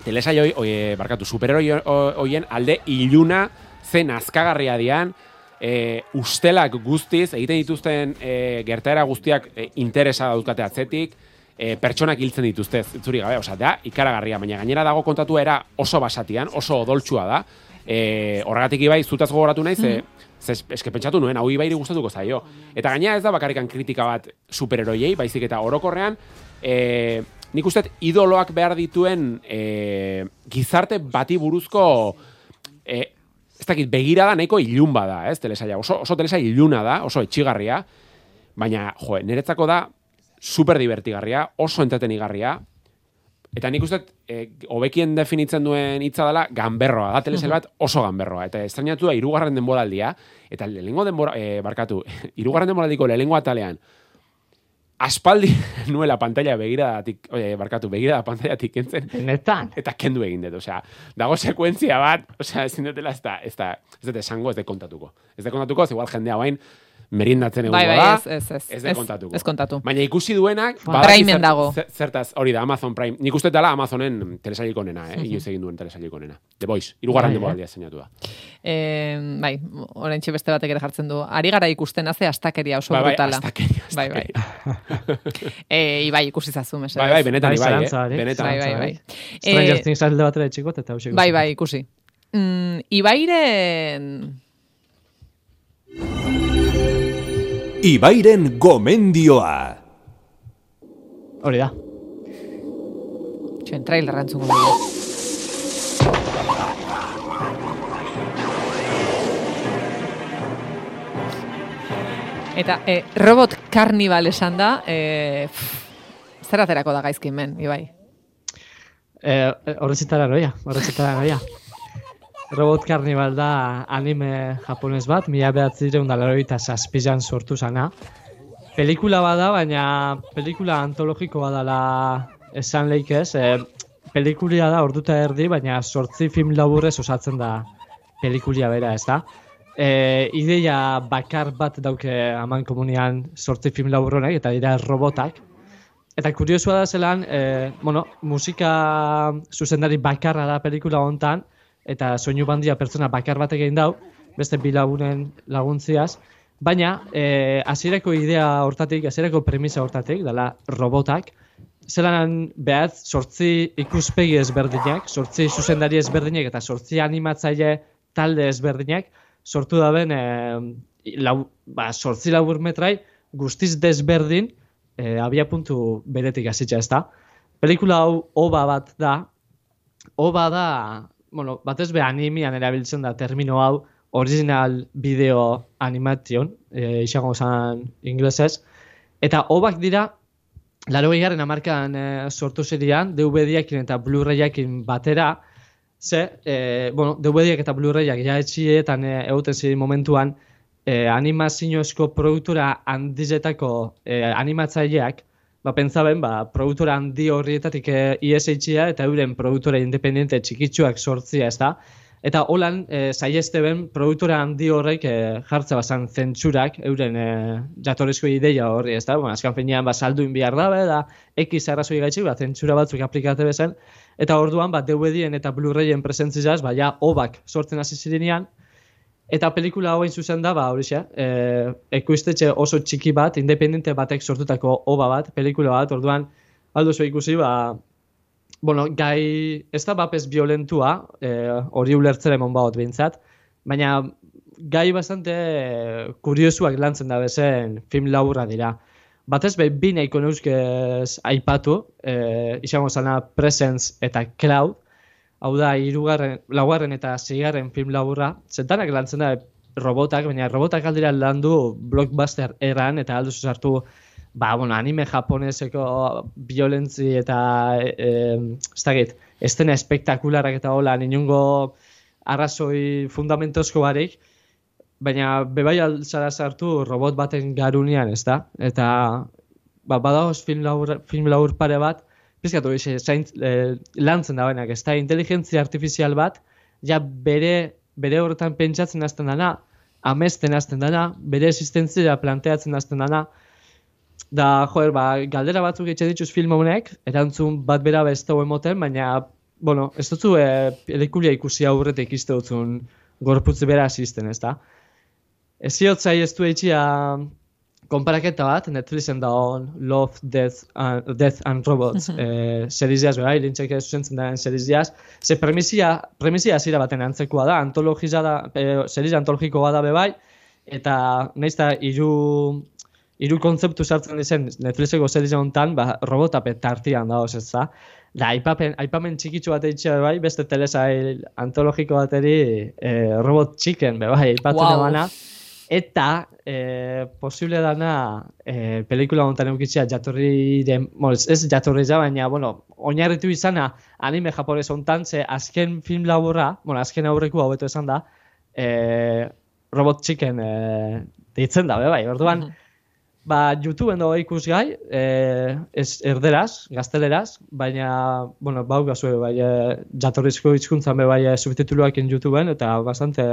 telesail barkatu, superheroi ho- hoien alde iluna zen azkagarria dian, e, ustelak guztiz, egiten dituzten e, gertaera guztiak e, interesa daukate atzetik, e, pertsonak hiltzen dituzte, zuri gabe, osea, da, ikaragarria, baina gainera dago kontatua era oso basatian, oso odoltsua da, e, horregatik ibai, zutaz gogoratu nahi, ze, ze eske pentsatu nuen, hau ibairi gustatuko zaio. Eta gainera ez da bakarrikan kritika bat superheroiei, baizik eta orokorrean, e, nik uste idoloak behar dituen e, gizarte bati buruzko e, ez dakit, begirada nahiko ilun bada, ez, telesaila. Oso, oso telesaila iluna da, oso etxigarria, baina, jo, niretzako da super divertigarria, oso entretenigarria, eta nik uste, e, hobekien definitzen duen hitza dela, ganberroa, da telesail bat oso ganberroa, eta estrainatu da, irugarren denboraldia, eta lehenengo denbora, e, barkatu, irugarren denboraldiko lehenengo atalean, aspaldi nuela pantalla begiradatik, e, barkatu, begirada pantailatik kentzen, Benetan. eta kendu egin dut, osea, dago sekuentzia bat, osea, ezin dutela ez da, ez da, ez dut esango, ez de kontatuko. Ez de kontatuko, ez igual jendea bain, merindatzen egongo Bai, bai, da, ez, ez, ez. ez de kontatuko. Ez kontatu. Baina ikusi duenak, Ba, zer- dago. zer- Zertaz, hori da, Amazon Prime. Nik uste dela Amazonen telesailik onena, eh? Inoiz egin duen telesailik onena. The Voice, irugarren Bai, denboraldia zeinatu da. E, bai, oraintxe beste batek ere jartzen du. Ari gara ikusten haze astakeria oso Bai, bai, brutala. astakeria, Bai, bai. e, ibai, ikusi zazu, mesedez. Bai, bai, benetan Bai, ibai, eh? Benetan. Bai, bai, bai. Stranger Eh, Things alde batera etxikot eta Bai, bai, ikusi. Mm, ibairen... Ibairen gomendioa. Hori da. Txuen, trailer rantzungo dugu. Eta e, robot carnival esan da, e, pff, zer aterako da gaizkin men, Ibai? Eh, horretzitara noia, horretzitara noia. Robot Carnival da anime japones bat, mila behatzireun da laroita zazpizan sortu zana. Pelikula bada, baina pelikula antologiko badala esan leikez. E, pelikulia da orduta erdi, baina sortzi film laburrez osatzen da pelikulia bera, ez da? E, ideia bakar bat dauke aman komunian sortzi film labur honek, eta dira robotak. Eta kuriosua da zelan, e, bueno, musika zuzendari bakarra da pelikula hontan, eta soinu bandia pertsona bakar bat egin dau, beste bi lagunen laguntziaz, baina e, hasierako idea hortatik, hasierako premisa hortatik, dela robotak, zelan behaz sortzi ikuspegi ezberdinak, sortzi zuzendari ezberdinak eta sortzi animatzaile talde ezberdinak, sortu daben e, lau, ba, sortzi labur metrai guztiz desberdin e, abia puntu beretik hasitza ez da. Pelikula hau oba bat da, oba da, bueno, batez be animian erabiltzen da termino hau, original video animation, e, izango zan inglesez, Eta obak dira, laro garen amarkan e, sortu zirian, DVD-ekin eta Blu-rayakin batera, ze, e, bueno, DVD-ek eta Blu-rayak ja etxietan e, egoten ziren momentuan, e, animaziozko produktura handizetako e, animatzaileak, ba, pentsaben, ba, produktora handi horrietatik e, ISHia eta euren produktora independiente txikitsuak sortzia, ez da? Eta holan, e, zaieste ben, produktora handi horrek e, jartza bazan zentsurak, euren e, jatorrizko ideia horri, ez da? Bueno, azkan finean, ba, salduin behar da, ekiz arrazoi gaitxik, ba, zentsura batzuk aplikate bezen, eta orduan, ba, DVD-en eta Blu-rayen presentzizaz, ba, ja, obak sortzen hasi zirenean, Eta pelikula hau zuzen da, ba, hori xe, e, ekuistetxe oso txiki bat, independente batek sortutako oba bat, pelikula bat, orduan, aldo ikusi, ba, bueno, gai, ez da bapes violentua, e, hori ulertzera emon baut bintzat, baina gai bastante kuriosuak lantzen da bezen film laburra dira. Batez behin nahiko neuzkez aipatu, e, izango zana Presence eta Cloud, hau da, irugarren, laugarren eta zigarren film laburra, zentanak lantzen da robotak, baina robotak aldira landu blockbuster eran, eta aldu zuzartu, ba, bueno, anime japoneseko violentzi eta, e, ez dakit, estena espektakularak eta hola, ninungo arrazoi fundamentozko barik, baina bebai altzara sartu robot baten garunian, ez da? Eta, ba, badagoz film laur, film laur pare bat, pizkatu e, lantzen da benak, ez da, inteligentzia artifizial bat, ja bere, bere horretan pentsatzen azten dana, amesten azten dana, bere existentzia planteatzen azten dana, da, joer, ba, galdera batzuk etxe dituz film honek, erantzun bat bera beste emoten, baina, bueno, ez dutzu e, pelikulia ikusi aurretik izte dutzun gorputze bera asisten, ez da? Ez ziotzai ez du etxia konparaketa bat, Netflixen da on Love, Death and, Death and Robots mm -hmm. seriziaz, bai, lintxek ez zuzentzen da seriziaz, ze premisia, premisia zira baten antzekoa da, antologiza da, e, serizia antologikoa da bebai, eta nahiz da, iru, iru kontzeptu sartzen dizen Netflixeko serizia hontan, ba, robota petartian da, ez da, da, aipapen, aipamen txikitsu bat eitxea bai, beste telesail antologiko bateri e, robot chicken, bai, aipatzen wow. Eta e, posible dana e, pelikula honetan eukitzea jatorri den, bueno, ez jatorri za, baina, bueno, oinarritu izana anime japonez honetan, ze azken film laburra, bueno, azken aurreku hau esan da, e, Robot Chicken e, deitzen da, bai, orduan, Ba, YouTubeen dago ikusgai, eh, ez erderaz, gazteleraz, baina, bueno, bau gazue, bai, e, jatorrizko hizkuntzan be bai subtituluak in YouTubeen, eta bastante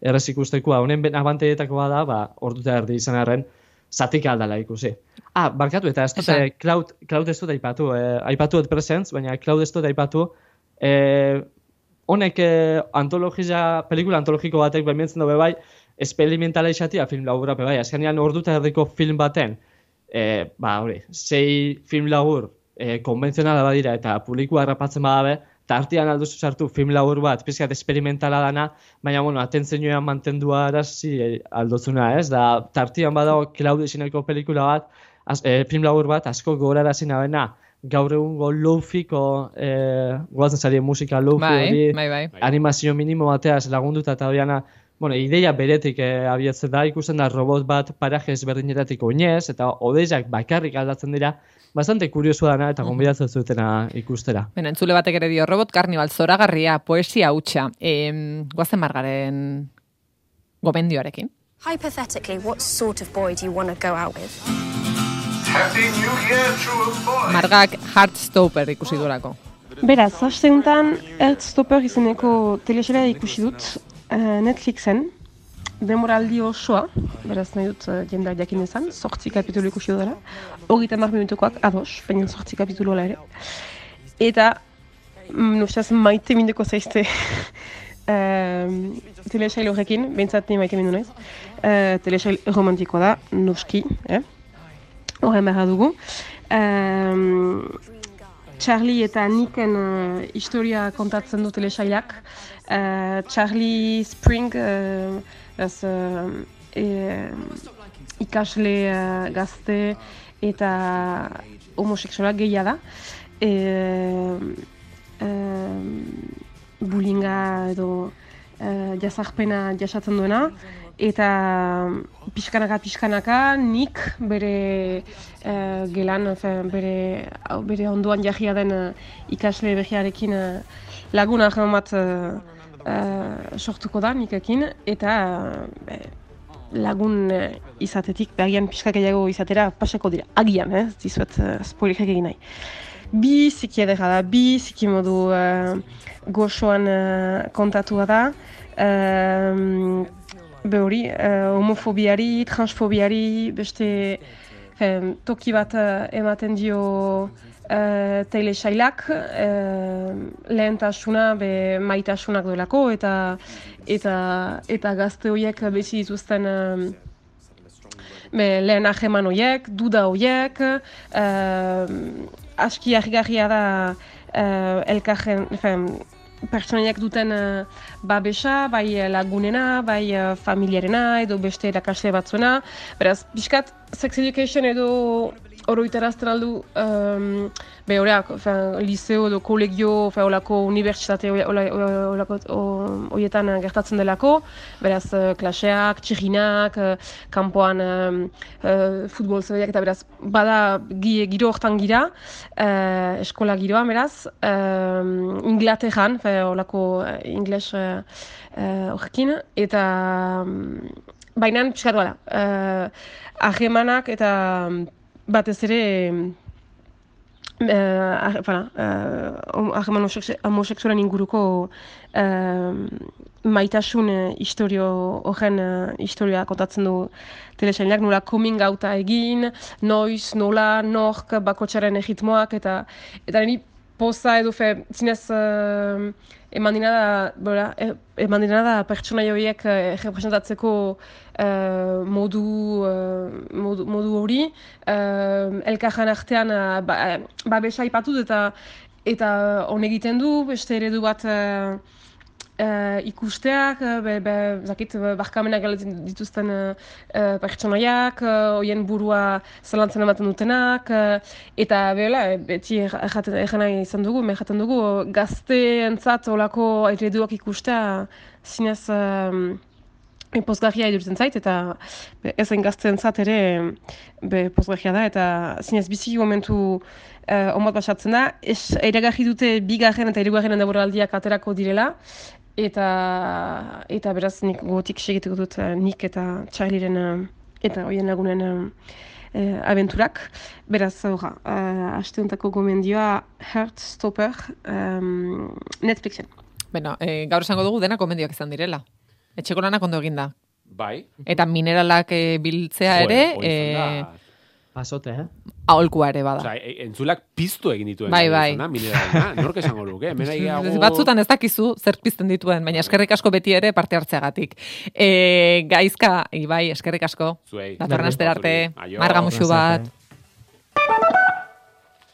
errez ikustekoa, honen abanteietakoa da, ba, orduta erdi izan arren, zatik aldala ikusi. Ah, barkatu, eta ez dute, cloud, cloud ez dut aipatu, eh, aipatu et presentz, baina cloud ez dut aipatu, eh, honek eh, antologia, pelikula antologiko batek behintzen dugu bai, esperimentala izatea film laburra bai, azkenean orduta erdiko film baten, eh, ba, hori, sei film labur, eh, konbentzionala badira eta publikoa errapatzen badabe, tartian alduzu sartu film labur bat, pizkat esperimentala dana, baina, bueno, atentzioa mantendua arazi eh, aldozuna, ez? Da, tartian badago Claudio Sineko pelikula bat, az, eh, film labur bat, asko gorara zinabena, gaur egungo lofiko eh, guazen zari musika lofi bai, hori, bai, bai. animazio minimo bateaz lagunduta eta horiana, bueno, ideia beretik eh, abiatzen da, ikusten da robot bat parajes berdinetatik oinez, eta odeiak bakarrik aldatzen dira, bastante kurioso dana eta gonbidatzen zutena ikustera. Ben, entzule batek ere dio robot karnibal zoragarria, poesia hutsa. E, guazen margaren gobendioarekin. Hypothetically, what sort of boy do you want to go out with? Happy New Year to a boy! Margak Heartstopper ikusi durako. Beraz, haste honetan Heartstopper izeneko telesera ikusi dut Netflixen demoraldi osoa, beraz nahi dut uh, jendea jakin ezan, sortzi kapitulu ikusi dara, hori eta mar minutukoak ados, baina sortzi kapitulu ere. Eta, mm, nustaz maite mindeko zaizte um, telesail horrekin, bentsat ni maite mindu naiz, uh, telesail romantikoa da, nuski, eh? horren behar dugu. Um, Charlie eta Nicken uh, historia kontatzen du telesailak. Uh, Charlie Spring, uh, ez, e, ikasle uh, gazte eta homoseksualak gehia da. E, e, bulinga edo e, jazarpena jasatzen duena eta pixkanaka pixkanaka nik bere eh, gelan, efe, bere, bere onduan jahia den eh, ikasle behiarekin uh, lagun ahema bat eh, eh, sortuko da nikekin, eta eh, lagun eh, izatetik, behagian pixka gehiago izatera pasako dira, agian, eh, ez dizuet uh, spoilerak egin nahi. Bi ziki edera da, bi ziki modu uh, goxoan uh, kontatua da, um, be uh, homofobiari, transfobiari, beste em, toki bat ematen dio uh, telesailak, uh, lehentasuna be maitasunak duelako, eta eta eta gazte horiek bizi dituzten um, be, lehen aheman horiek, duda horiek, uh, aski argarria da elkarren, efen, pertsonaiak duten uh, babesa, bai eh, lagunena, bai uh, familiarena edo beste erakasle batzuena. Beraz, pixkat, sex education edo oroitarazten aldu um, be horeak, liceo edo kolegio, fe, olako unibertsitate horietan gertatzen delako, beraz uh, klaseak, txiginak, uh, kanpoan um, uh, futbol zebeak, eta beraz, bada gi, giro hortan gira, uh, eskola giroan, beraz, um, Inglaterran, fe, olako ingles horrekin, uh, uh, eta um, baina, pixkat, bala, uh, ahemanak eta batez ere uh, voilà, uh, homoseksualen inguruko uh, maitasun uh, historio horren uh, historioa kontatzen du telesainak, nola coming outa egin, noiz, nola, nork, bakotxaren egitmoak, eta eta niri poza edo fe, zinez uh, eman dina da, bora, e, eman dina da pertsona joiek uh, representatzeko uh, modu, uh, modu, modu hori, uh, elkarren artean uh, ba, babesa ipatut eta eta hon egiten du, beste eredu bat uh, ikusteak, uh, be, be, zakit, barkamenak galetzen dituzten uh, uh, pertsonaiak, hoien burua zalantzen ematen dutenak, eta behela, beti egin nahi izan dugu, mehaten dugu, gazte entzat olako ereduak ikustea, zinez, uh, Pozgarria edurtzen zait, eta ezen gazten zat ere be, pozgarria da, eta zinez bizi momentu uh, onbat basatzen da. Ez, Eiragarri dute bigarren eta irugarren aldiak aterako direla, eta eta beraz nik gotik segituko dut uh, nik eta Charlieren uh, eta hoien lagunen uh, aventurak. Beraz, horra, uh, asteontako gomendioa Heartstopper um, Netflixen. Beno, e, gaur esango dugu dena gomendioak izan direla. Etxeko lanak ondo eginda. Bai. Eta mineralak e, biltzea ere... E, Pasote, eh? Aholkua ere bada. Osa, e, entzulak piztu egin dituen. Bai, bai. Nork esango luke, mena Batzutan ez dakizu zer pizten dituen, baina eskerrik asko beti ere parte hartzeagatik. E, gaizka, ibai, eskerrik asko. Zuei. Datorren arte, marga musu bat.